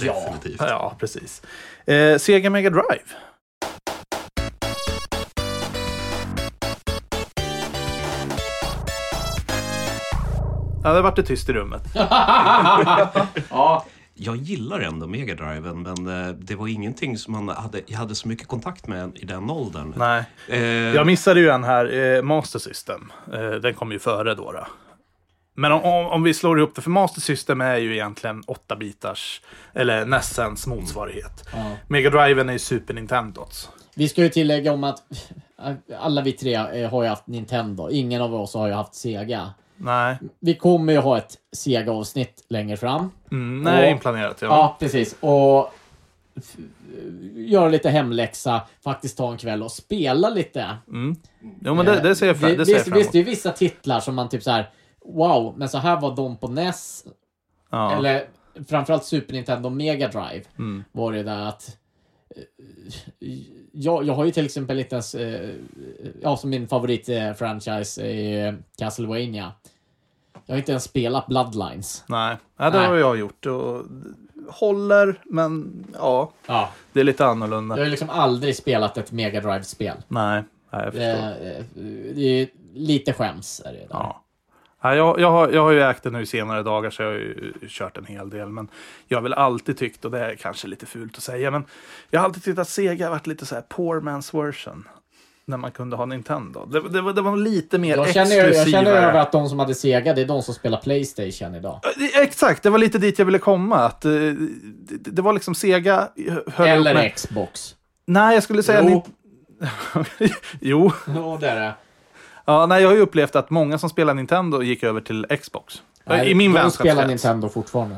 Ja. Definitivt. Ja, precis. Eh, Sega Mega Drive. Ja, det vart det tyst i rummet. ja. jag gillar ändå Mega Driven men eh, det var ingenting som man hade, jag hade så mycket kontakt med i den åldern. Nej. Eh, Jag missade ju en här, eh, Master System. Eh, den kom ju före då. då. Men om, om, vi slår ihop det, för Master System är ju egentligen 8-bitars, eller Nessens motsvarighet. Ja. Mega Driven är ju Super Nintendots. Vi ska ju tillägga om att alla vi tre eh, har ju haft Nintendo. Ingen av oss har ju haft Sega. Nej, Vi kommer ju ha ett Sega-avsnitt längre fram. mm, nej Och- inplanerat. Ja. Ja, precis. Och göra lite hemläxa, faktiskt ta en kväll och spela lite. Mm. Jo, men det, det ser jag, fram, det ser jag visst, fram visst, emot. det är vissa titlar som man typ så här. Wow, men så här var de på NES. Ja. Eller framförallt Super Nintendo Mega Drive. Mm. Var det där att... eh, Jag, jag har ju till exempel inte ens... eh, Ja, som min favorit-franchise är Castlevania. Jag har inte ens spelat Bloodlines. Nej, ja, det Nej. har jag gjort. Och håller, men ja, Ja. det är lite Jag annorlunda. har ju liksom aldrig spelat ett Mega Drive-spel. Nej, nej jag förstår. Eh, Det är lite skäms är det där. Ja. Ja, jag, jag, har, jag har ju ägt det nu i senare dagar så jag har ju kört en hel del. Men jag har väl alltid tyckt, och det är kanske lite fult att säga, men jag har alltid tyckt att Sega har varit lite så här poor man's version. När man kunde ha Nintendo. Det, det, var, det var lite mer Jag känner, jag exklusivare. känner över att de som hade Sega, det är de som spelar Playstation idag. Exakt, det var lite dit jag ville komma. Att, eh, det, det var liksom Sega Eller. Xbox. Nej, jag skulle säga... Jo. Ni... jo. Ja, det är det. Ja, nej, jag har ju upplevt att många som spelar Nintendo gick över till Xbox. I min de spelar. Nintendo fortfarande.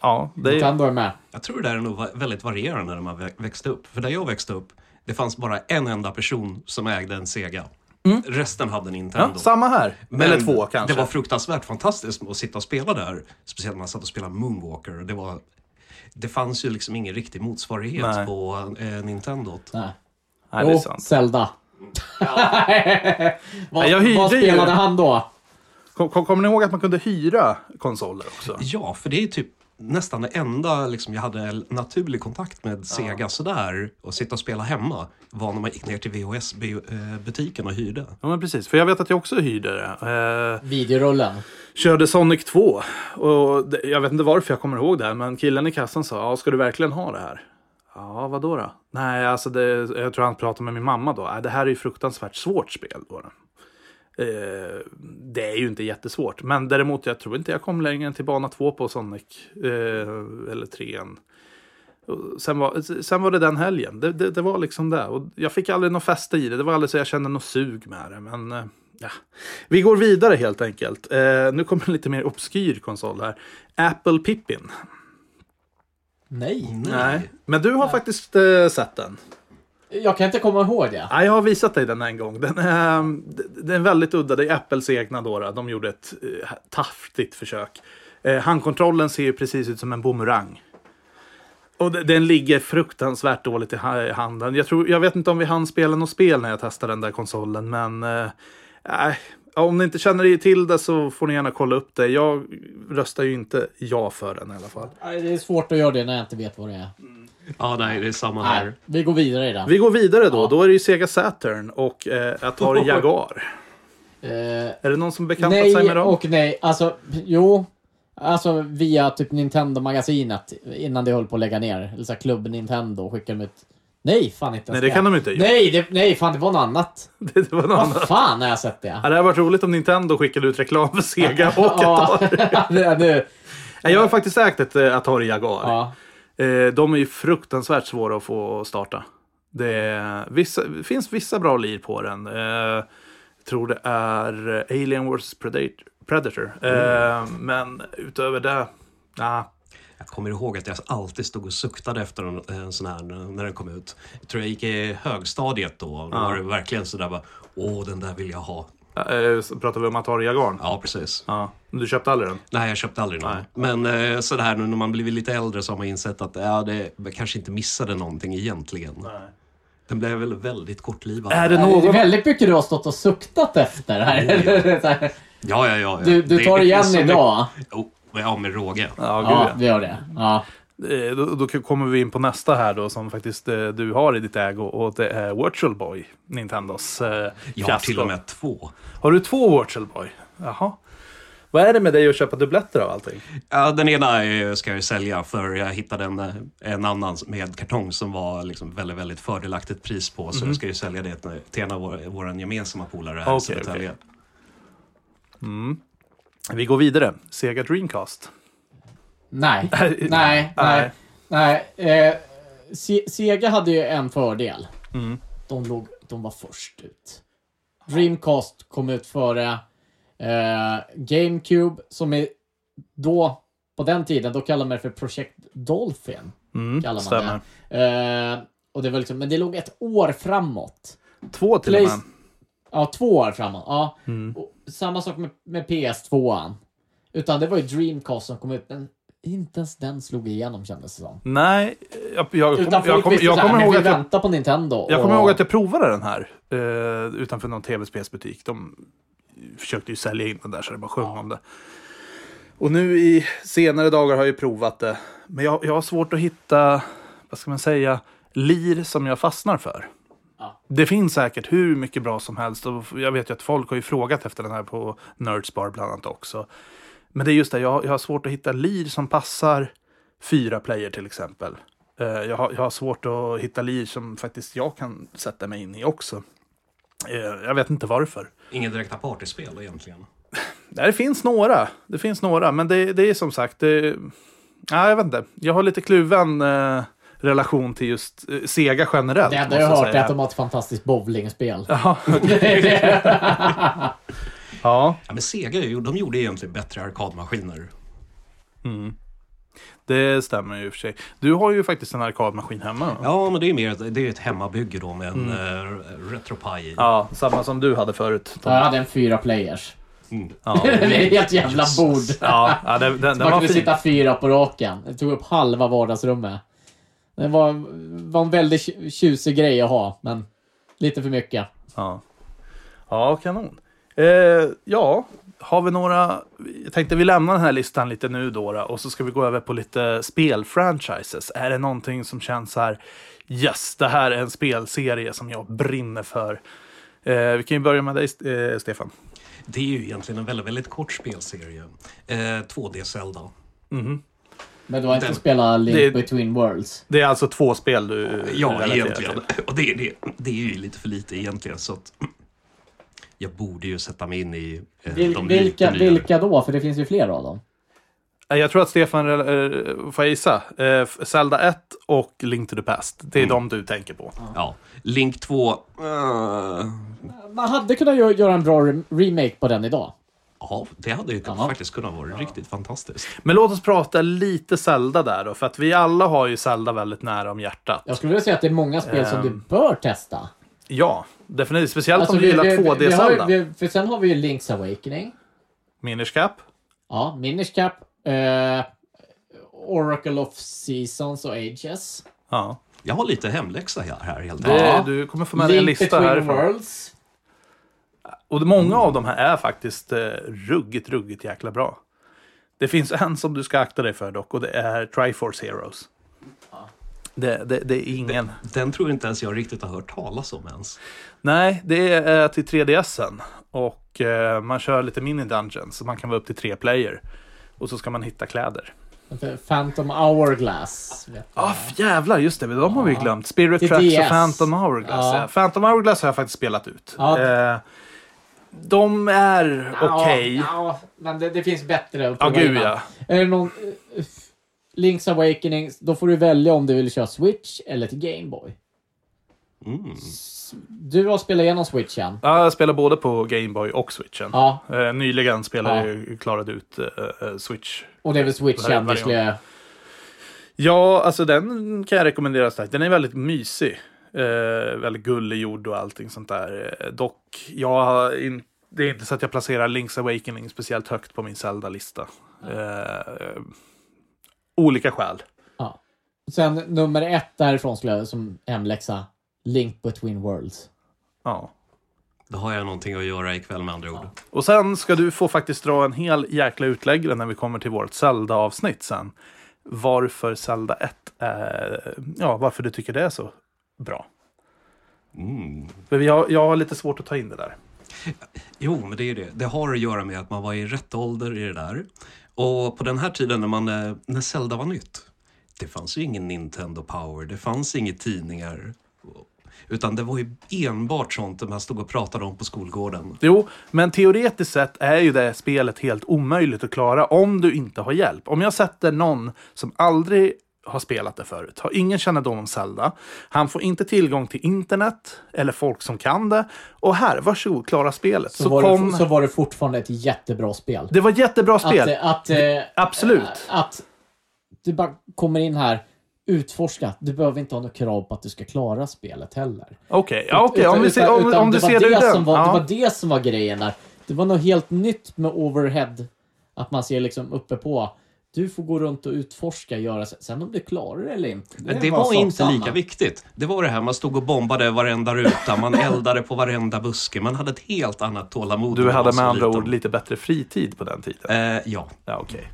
Ja, det är... Nintendo är med. Jag tror det där är nog väldigt varierande när man vä- växte upp. För där jag växte upp, det fanns bara en enda person som ägde en Sega. Resten hade Nintendo. Mm. Ja, samma här. Men Eller två kanske. Det var fruktansvärt fantastiskt att sitta och spela där. Speciellt när man satt och spelade Moonwalker. Det, var, det fanns ju liksom ingen riktig motsvarighet Nej. på eh, Nintendo. Nej. Nej, det är sant. Zelda. Vad, Nej, jag hyrde vad ju- spelade han då? Kom, kom, kommer ni ihåg att man kunde hyra konsoler också? Ja, för det är typ nästan det enda liksom, jag hade naturlig kontakt med Sega sådär och sitta och spela hemma var när man gick ner till VHS-butiken och hyrde. Ja, men precis. För jag vet att jag också hyrde det. Eh, Videorullen. körde Sonic 2. Och det, jag vet inte varför jag kommer ihåg det här, men killen i kassan sa, ja, ska du verkligen ha det här? Ja, vad då? då? Nej, alltså det, jag tror han pratade med min mamma då. Äh, det här är ju fruktansvärt svårt spel. Då. Eh, det är ju inte jättesvårt. Men däremot, jag tror inte jag kom längre än till bana 2 på Sonic. Eh, eller 3 Sen var, sen var det den helgen. Det, det, det var liksom det. Och jag fick aldrig något fäste i det. Det var aldrig så jag kände något sug med det. Men eh, ja. Vi går vidare helt enkelt. Eh, nu kommer en lite mer obskyr konsol här. Apple Pippin. Nej. Nej. Men du har faktiskt eh, sett den. Jag kan inte komma ihåg det. Ja, jag har visat dig den en gång. Den är, den är väldigt udda. Det är Apples egna då. De gjorde ett eh, taffligt försök. Eh, handkontrollen ser ju precis ut som en boomerang. Och de- den ligger fruktansvärt dåligt i ha- i handen. Jag, tror, jag vet inte om vi hann spela något spel när jag testade den där konsolen, men... Eh, nej. Om ni inte känner till det så får ni gärna kolla upp det. Jag röstar ju inte ja för den i alla fall. Nej, Det är svårt att göra det när jag inte vet vad det är. Ja, nej, det är samma Nej, här. vi går vidare i den. Vi går vidare då. Ja. Då är det ju Sega Saturn och eh, Atari Jaguar. Eh, Är det någon som bekantat sig nej med dem? och nej. Alltså, jo. Alltså via typ Nintendo-magasinet innan det höll på att lägga ner. Eller så här, Klubb Nintendo skickade de ut. Nej, fan inte ens Nej, det kan de inte göra. Nej, det, nej, fan det var något annat. Det var något Vad annat. fan har jag sett det? Ja, det hade varit roligt om Nintendo skickade ut reklam för Sega och Ja, Atari. det, det, Nej, Jag har faktiskt ägt ett eh, Atari Jaguar. ja. Eh, De är ju fruktansvärt svåra att få starta. Det, är, vissa, det finns vissa bra lir på den. Eh, Jag tror det är Alien vs Predator. Predator. Eh, Men utöver det, nah. Jag kommer ihåg att jag alltid stod och suktade efter en, en sån här när den kom ut. Jag tror jag gick i högstadiet då. Då var det verkligen sådär bara, åh den där vill jag ha. Pratar vi om Atari Jaguar? Ja, precis. Ja. Du köpte aldrig den? Nej, jag köpte aldrig någon. Men eh, sådär nu när man blivit lite äldre så har man insett att ja, det jag kanske inte missade någonting egentligen. Den blev väl väldigt kortlivad. Är det Det är någon... väldigt mycket du har stått och suktat efter här. Här. Ja, ja, ja. ja. Du, du tar det igen idag. mycket- Oh, ja, med råge. Ja, gud, Ja, ja. vi gör det. Ja. Eh, Då, då kommer vi in på nästa här då som faktiskt eh, du har i ditt ägo och det är Virtual Boy, Nintendos eh, Jag har till och med två. Har du två Virtual Boy? Jaha. Vad är det med dig att köpa dubbletter av allting? Ja, den ena ska jag sälja för jag hittade en, eh, en annan med kartong som var liksom väldigt, väldigt fördelaktigt pris på. Så jag ska ju sälja det till- en av våra, våra gemensamma polare här i Okej, Södertälje. Vi går vidare. Sega Dreamcast. Nej, Nej. nej, nej. Eh, Se- Sega hade ju en fördel. Mm. De, låg, de var först ut. Dreamcast kom ut före eh, GameCube, som är då, på den tiden, då kallade man det för Project Dolphin. Mm, Kallar man stämmer. det. Eh, och det var liksom, men det låg ett år framåt. Två till och med. Ja, två år framåt. Ja. Mm. Och samma sak med, med PS2. Utan det var ju Dreamcast som kom ut, men inte ens den slog igenom kändes det som. Nej, jag, jag, kom, jag, kom, jag kommer ihåg att jag, väntar på Nintendo. jag kommer ihåg att jag provade den här eh, utanför någon tv-spelsbutik. De försökte ju sälja in den där så det bara sjöng om det. Och nu i senare dagar har jag ju provat det. Men jag, jag har svårt att hitta, vad ska man säga, lir som jag fastnar för. Ja. Det finns säkert hur mycket bra som helst och jag vet ju att folk har ju frågat efter den här på Nerdspar bland annat också. Men det är just det, jag, jag har svårt att hitta lir som passar fyra player till exempel. Eh, jag, har, jag har svårt att hitta lir som faktiskt jag kan sätta mig in i också. Eh, jag vet inte varför. Inget direkta partyspel egentligen. Det finns några, det finns några, men det, det är som sagt, det, ja, jag vet inte. Jag har lite kluven eh, relation till just eh, Sega generellt. Det enda jag har hört säga. är att de har ett fantastiskt bowlingspel. Ja, ja, Ja, men Sega ju- de gjorde egentligen bättre arkadmaskiner. det stämmer ju i och för sig. Du har ju faktiskt en arkadmaskin hemma. Ja, men det är mer det är ett hemmabygge då med en mm. RetroPie i. Ja, samma som du hade förut. Tom. Jag hade en fyra players. Mm. Ja, det är ett helt jävla bord. ja, ja den, den, den Man kunde fin. sitta fyra på raken. Det tog upp halva vardagsrummet. Det var, var en väldigt tju- tjusig grej att ha, men lite för mycket. Ja, ja kanon. Eh, ja, har vi några... Jag tänkte vi lämnar den här listan lite nu då, då och så ska vi gå över på lite spelfranchises. Är det någonting som känns så här, yes, det här är en spelserie som jag brinner för. Eh, vi kan ju börja med dig, eh, Stefan. Det är ju egentligen en väldigt, väldigt kort spelserie. Eh, 2D Zelda. Men du har inte Den- spelat Link det- Between Worlds? Det är alltså två spel du Ja, egentligen. till. Och det, det, det är ju lite för lite egentligen. Så att jag borde ju sätta mig in i eh, Vil, de vilka, lite nyare. vilka då? För det finns ju flera av dem. Jag tror att Stefan, eh, får jag gissa, eh, Zelda 1 och Link to the Past. Det är de du tänker på. Ja. Link 2. eh, Man hade kunnat gö- göra en bra rem- remake på den idag. Ja, det hade ju Ja. faktiskt kunnat vara riktigt fantastiskt. Men låt oss prata lite Zelda där då, för att vi alla har ju Zelda väldigt nära om hjärtat. Jag skulle vilja säga att det är många spel som du Ehm. bör testa. Ja, definitivt. Speciellt Alltså, om du gillar vi har 2D-Zelda. ju- vi- För sen har vi ju Link's Awakening. Minish Cap. Ja, Minish Cap. Eh, Oracle of Seasons och Ages. Ja. Jag har lite hemläxa här, här helt enkelt. Ja. Du kommer få med dig en lista Between här. Worlds. Och många av de här är faktiskt eh, ruggigt, ruggigt jäkla bra. Det finns en som du ska akta dig för dock och det är Triforce Heroes. Det, det, det är ingen. Den tror jag inte ens jag riktigt har hört talas om ens. Nej, det är till 3DSen. Och eh, man kör lite mini-dungeons, så man kan vara upp till tre player. Och så ska man hitta kläder. Phantom Hourglass. Ja, ah, jävlar, just det. De har vi Ja. glömt. Spirit Tracks och. Phantom Hourglass. Ja. Ja. Phantom Hourglass har jag faktiskt spelat ut. Ja. Eh, de är okej. Ja, ja, men det, det finns bättre att Ja, prova gud ja. Är det någon... eh, Link's Awakening, då får du välja om du vill köra Switch eller till Gameboy. Mm. Du har spelat igenom Switchen. Ja, jag spelar både på Gameboy och Switchen. Ja, Eh, nyligen spelade Ja. jag, klarade ut eh, eh, Switch. och det är väl Switchen vi skulle... Ja, alltså den kan jag rekommendera starkt. Den är väldigt mysig. Eh, väldigt gullig gjord och allting sånt där. Eh, dock, jag har in, det är inte så att jag placerar Link's Awakening speciellt högt på min Zelda-lista. Eh, olika skäl. Ja. Sen nummer ett därifrån skulle jag som hemläxa. Link Between Worlds. Ja. Då har jag någonting att göra ikväll med andra ord. Och sen ska du få faktiskt dra en hel jäkla utläggare när vi kommer till vårt Zelda-avsnitt sen. Varför Zelda 1 är, ja, varför du tycker det är så bra. Mm. Vi har, jag har lite svårt att ta in det där. Jo, men det är ju det. Det har att göra med att man var i rätt ålder i det där. Och på den här tiden när, man, eh, när Zelda var nytt, det fanns ju ingen Nintendo Power, det fanns inga tidningar. Utan det var ju enbart sånt man stod och pratade om på skolgården. Jo, men teoretiskt sett är ju det spelet helt omöjligt att klara om du inte har hjälp. Om jag sätter någon som aldrig har spelat det förut, har ingen kännedom om Zelda. Han får inte tillgång till internet eller folk som kan det. Och här, varsågod, klara spelet. Så, Så, var kom... det, så var det fortfarande ett jättebra spel. Det var ett jättebra spel. Att, att, eh, Absolut. Att du bara kommer in här, utforska. Du behöver inte ha något krav på att du ska klara spelet heller. Okej, ja, okej. Utan- om, vi ser, om, utan om du det ser det det som var, Det ja. var det som var grejen där. Det var något helt nytt med overhead. Att man ser liksom uppe på. Du får gå runt och utforska, göra sen om du klarar det eller inte. Men det var var inte samma. lika viktigt. Det var det här, man stod och bombade varenda ruta, man eldade på varenda buske. Man hade ett helt annat tålamod. Du hade med andra liten. ord lite bättre fritid på den tiden. Eh, ja. Ja, okej.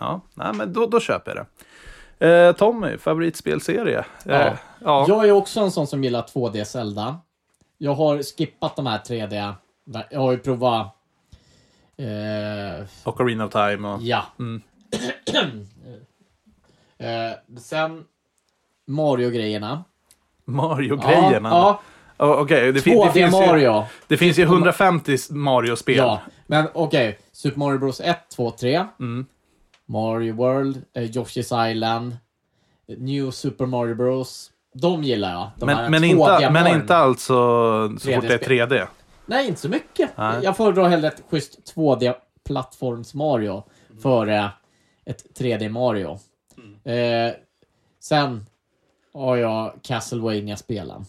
Ja, nej, men då, då köper jag det. Eh, Tommy, favoritspelserie? Ja. Eh, ja. Jag är också en sån som gillar 2D Zelda. Jag har skippat de här 3D. Jag har ju provat... Eh, Och Arena of Time och... ja. Mm. Eh, sen Mario-grejerna. Mario-grejerna. Ja, Oh, Okej, det, ja. fin- det 2D finns ju, Mario. det finns ju 150 Mario-spel. Ja, men okej. Super Mario Bros 1, 2, 3. Mm. Mario World, eh, Yoshi's Island, New Super Mario Bros. De gillar jag. De Men, men, 2D inte, men inte alltså så fort det är 3D. Nej, inte så mycket. Nej. Jag föredrar hellre ett schysst 2D-plattforms-Mario före ett 3D-Mario. Eh, sen har jag Castlevania-spelen.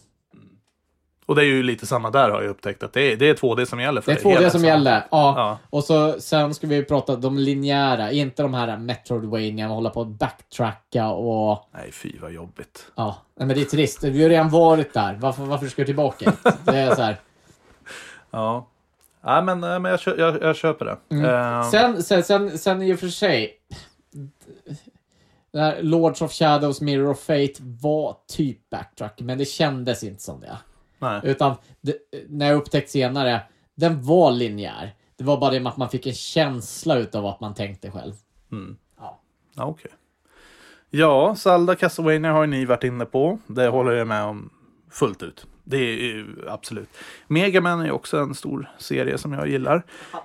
Och det är ju lite samma där har jag upptäckt. Att det är, det är 2D som gäller för Det är 2D hela som tiden. gäller. Ja. Ja. Och så, sen ska vi prata de linjära, inte de här Metroidvania, hålla på att backtracka och... Nej, fy vad jobbigt. Ja, nej, men det är trist. Vi har redan varit där. Varför, varför ska du tillbaka? Det är så här. Ja. Ja, men, eh, men jag, kö- jag, jag köper det. Mm. Eh, Sen, sen, sen, sen i och för sig. När Lords of Shadows, Mirror of Fate var typ backtrack, men det kändes inte som det. nej. Utan det, när jag upptäckt senare, den var linjär. Det var bara det att man fick en känsla utav att man tänkte själv. Ja. Ja, okej. Ja, Zelda Castlevania har ju ni varit inne på. Det håller jag med om fullt ut. Det är ju absolut. Mega Man är också en stor serie som jag gillar.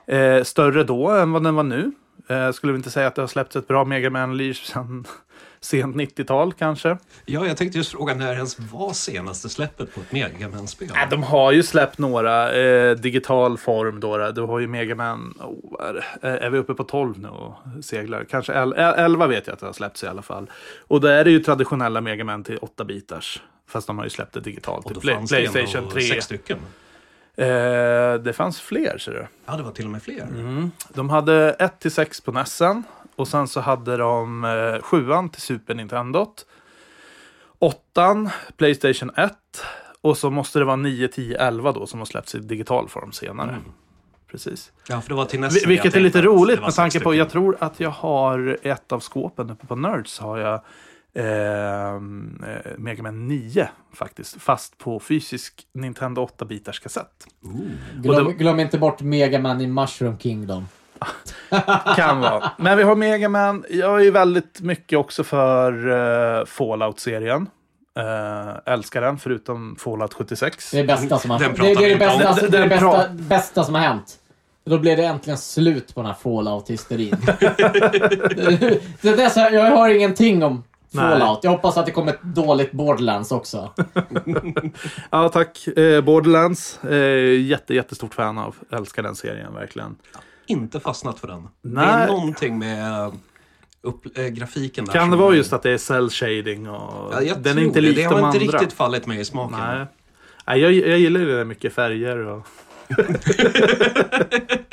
Eh, större då än vad den var nu. Eh, skulle vi inte säga att det har släppts ett bra Mega Man-leash sedan sent 90-tal kanske. ja, jag tänkte just fråga när ens var senaste släppet på ett Megaman-spel? Äh, de har ju släppt några eh, digital form då. Du har ju Mega Man, oh, är? Eh, är vi uppe på 12 nu och seglar? Kanske el- el- 11 vet jag att det har släppts i alla fall. Och då är det ju traditionella Mega Man till 8 bitars. Fast de har ju släppt det digitalt Och då Play- fanns Playstation ändå 3. sex stycken. Eh, det fanns fler ser du. Ja, det var till och med fler. Mm. De hade 1 till 6 på Nessen. Och sen så hade de eh, 7 till Super Nintendo. 8 Playstation 1. Och så måste det vara 9, 10, 11 då som har släppts i digital form senare. Mm. Precis. Ja, för det var till nästa. Vilket jag är lite roligt med tanke på, jag tror att jag har ett av skåpen uppe på Nerds har jag eh, Mega Man 9 faktiskt. Fast på fysisk Nintendo 8-bitars kassett. Glöm, det- glöm inte bort Mega Man i Mushroom Kingdom. Kan vara. Men vi har Mega Man. Jag är ju väldigt mycket också för uh, Fallout-serien. Uh, älskar den, förutom Fallout 76. Det är det bästa som har Den det, det, är det, bästa, Den- det, är det bästa, bästa som har hänt. Då blev det äntligen slut på den här Fallout-hysterin. det, det är så här, jag har ingenting om Fallout. Jag hoppas att det kommer ett dåligt Borderlands också. Ja, tack. Eh, Borderlands. Eh, jätte, jättestort fan av. Älskar den serien verkligen. Inte fastnat för den. Det Nej. är någonting med upp, äh, grafiken där. Kan det vara just att det är cell shading och Ja, jag den tror är inte det. lik Det har de inte andra? riktigt fallit mig i smaken. Nej. Nej, jag, jag gillar ju det där mycket färger och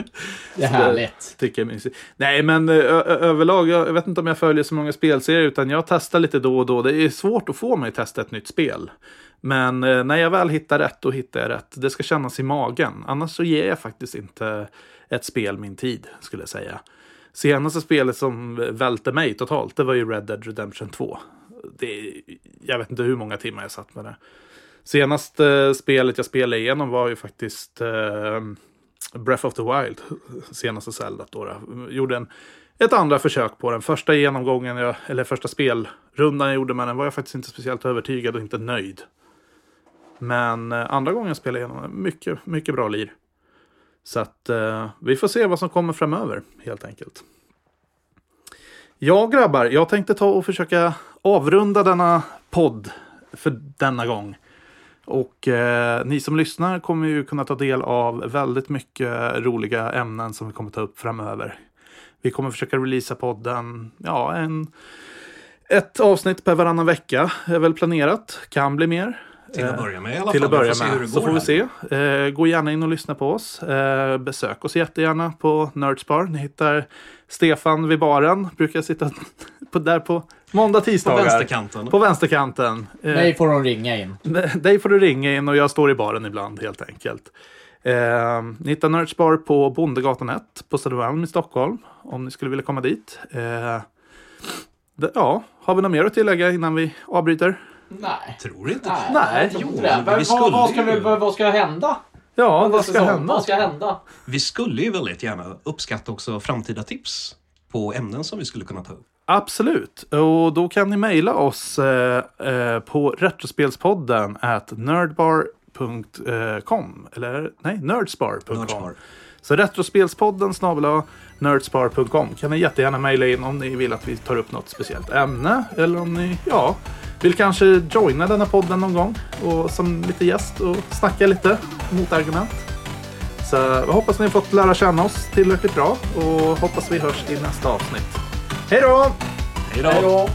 Det är härligt. tycker jag är mysigt. Nej, men eh, överlag, jag, vet inte om jag följer så många spelserier utan jag testar lite då och då. Det är svårt att få mig att testa ett nytt spel. Men eh, när jag väl hittar rätt, då hittar jag rätt. Det ska kännas i magen. Annars så ger jag faktiskt inte ett spel min tid, skulle jag säga. Senaste spelet som välte mig totalt, det var ju Red Dead Redemption 2. Det, jag vet inte hur många timmar jag satt med det. Senaste eh, spelet jag spelade igenom var ju faktiskt eh, Breath of the Wild. Senaste Zelda då. då. Gjorde en, ett andra försök på den. Första genomgången, jag, eller första spelrundan jag gjorde med den var jag faktiskt inte speciellt övertygad och inte nöjd. Men eh, andra gången jag spelade igenom den, mycket, mycket bra lir. Så att eh, vi får se vad som kommer framöver helt enkelt. Ja grabbar, jag tänkte ta och försöka avrunda denna podd för denna gång. Och eh, ni som lyssnar kommer ju kunna ta del av väldigt mycket roliga ämnen som vi kommer ta upp framöver. Vi kommer försöka releasa podden, ja, en, ett avsnitt per varannan vecka är väl planerat. Kan bli mer. Till att börja med i alla Till fall. att börja med. Så får vi se. Eh, gå gärna in och lyssna på oss. Eh, besök oss jättegärna på Nerdspar. Ni hittar Stefan vid baren. Brukar sitta på, där på måndag, På tisdagar. vänsterkanten. På vänsterkanten. Eh, Mig får de ringa in. dig får du ringa in och jag står i baren ibland helt enkelt. Eh, ni hittar Nerdspar på Bondegatan 1 på Södermalm i Stockholm. Om ni skulle vilja komma dit. Eh, det, ja, har vi något mer att tillägga innan vi avbryter? Nej. Tror inte Nej, jo, men Vad, vi vad, vad, ska vi, vad, vad ska hända? Ja, under vad ska säsongen? hända? Vad ska hända? Vi skulle ju väldigt gärna uppskatta också framtida tips på ämnen som vi skulle kunna ta upp. Absolut, och då kan ni mejla oss eh, eh, på retrospelspodden at nerdbar.com eller nej, nerdspar.com. Nerdspar. Så retrospelspodden snabel nerdspar.com kan ni jättegärna mejla in om ni vill att vi tar upp något speciellt ämne eller om ni ja, vill kanske joina denna podden någon gång och som lite gäst och snacka lite motargument. Så jag hoppas ni fått lära känna oss tillräckligt bra och hoppas vi hörs i nästa avsnitt. Hej då! Hej då! Hej då!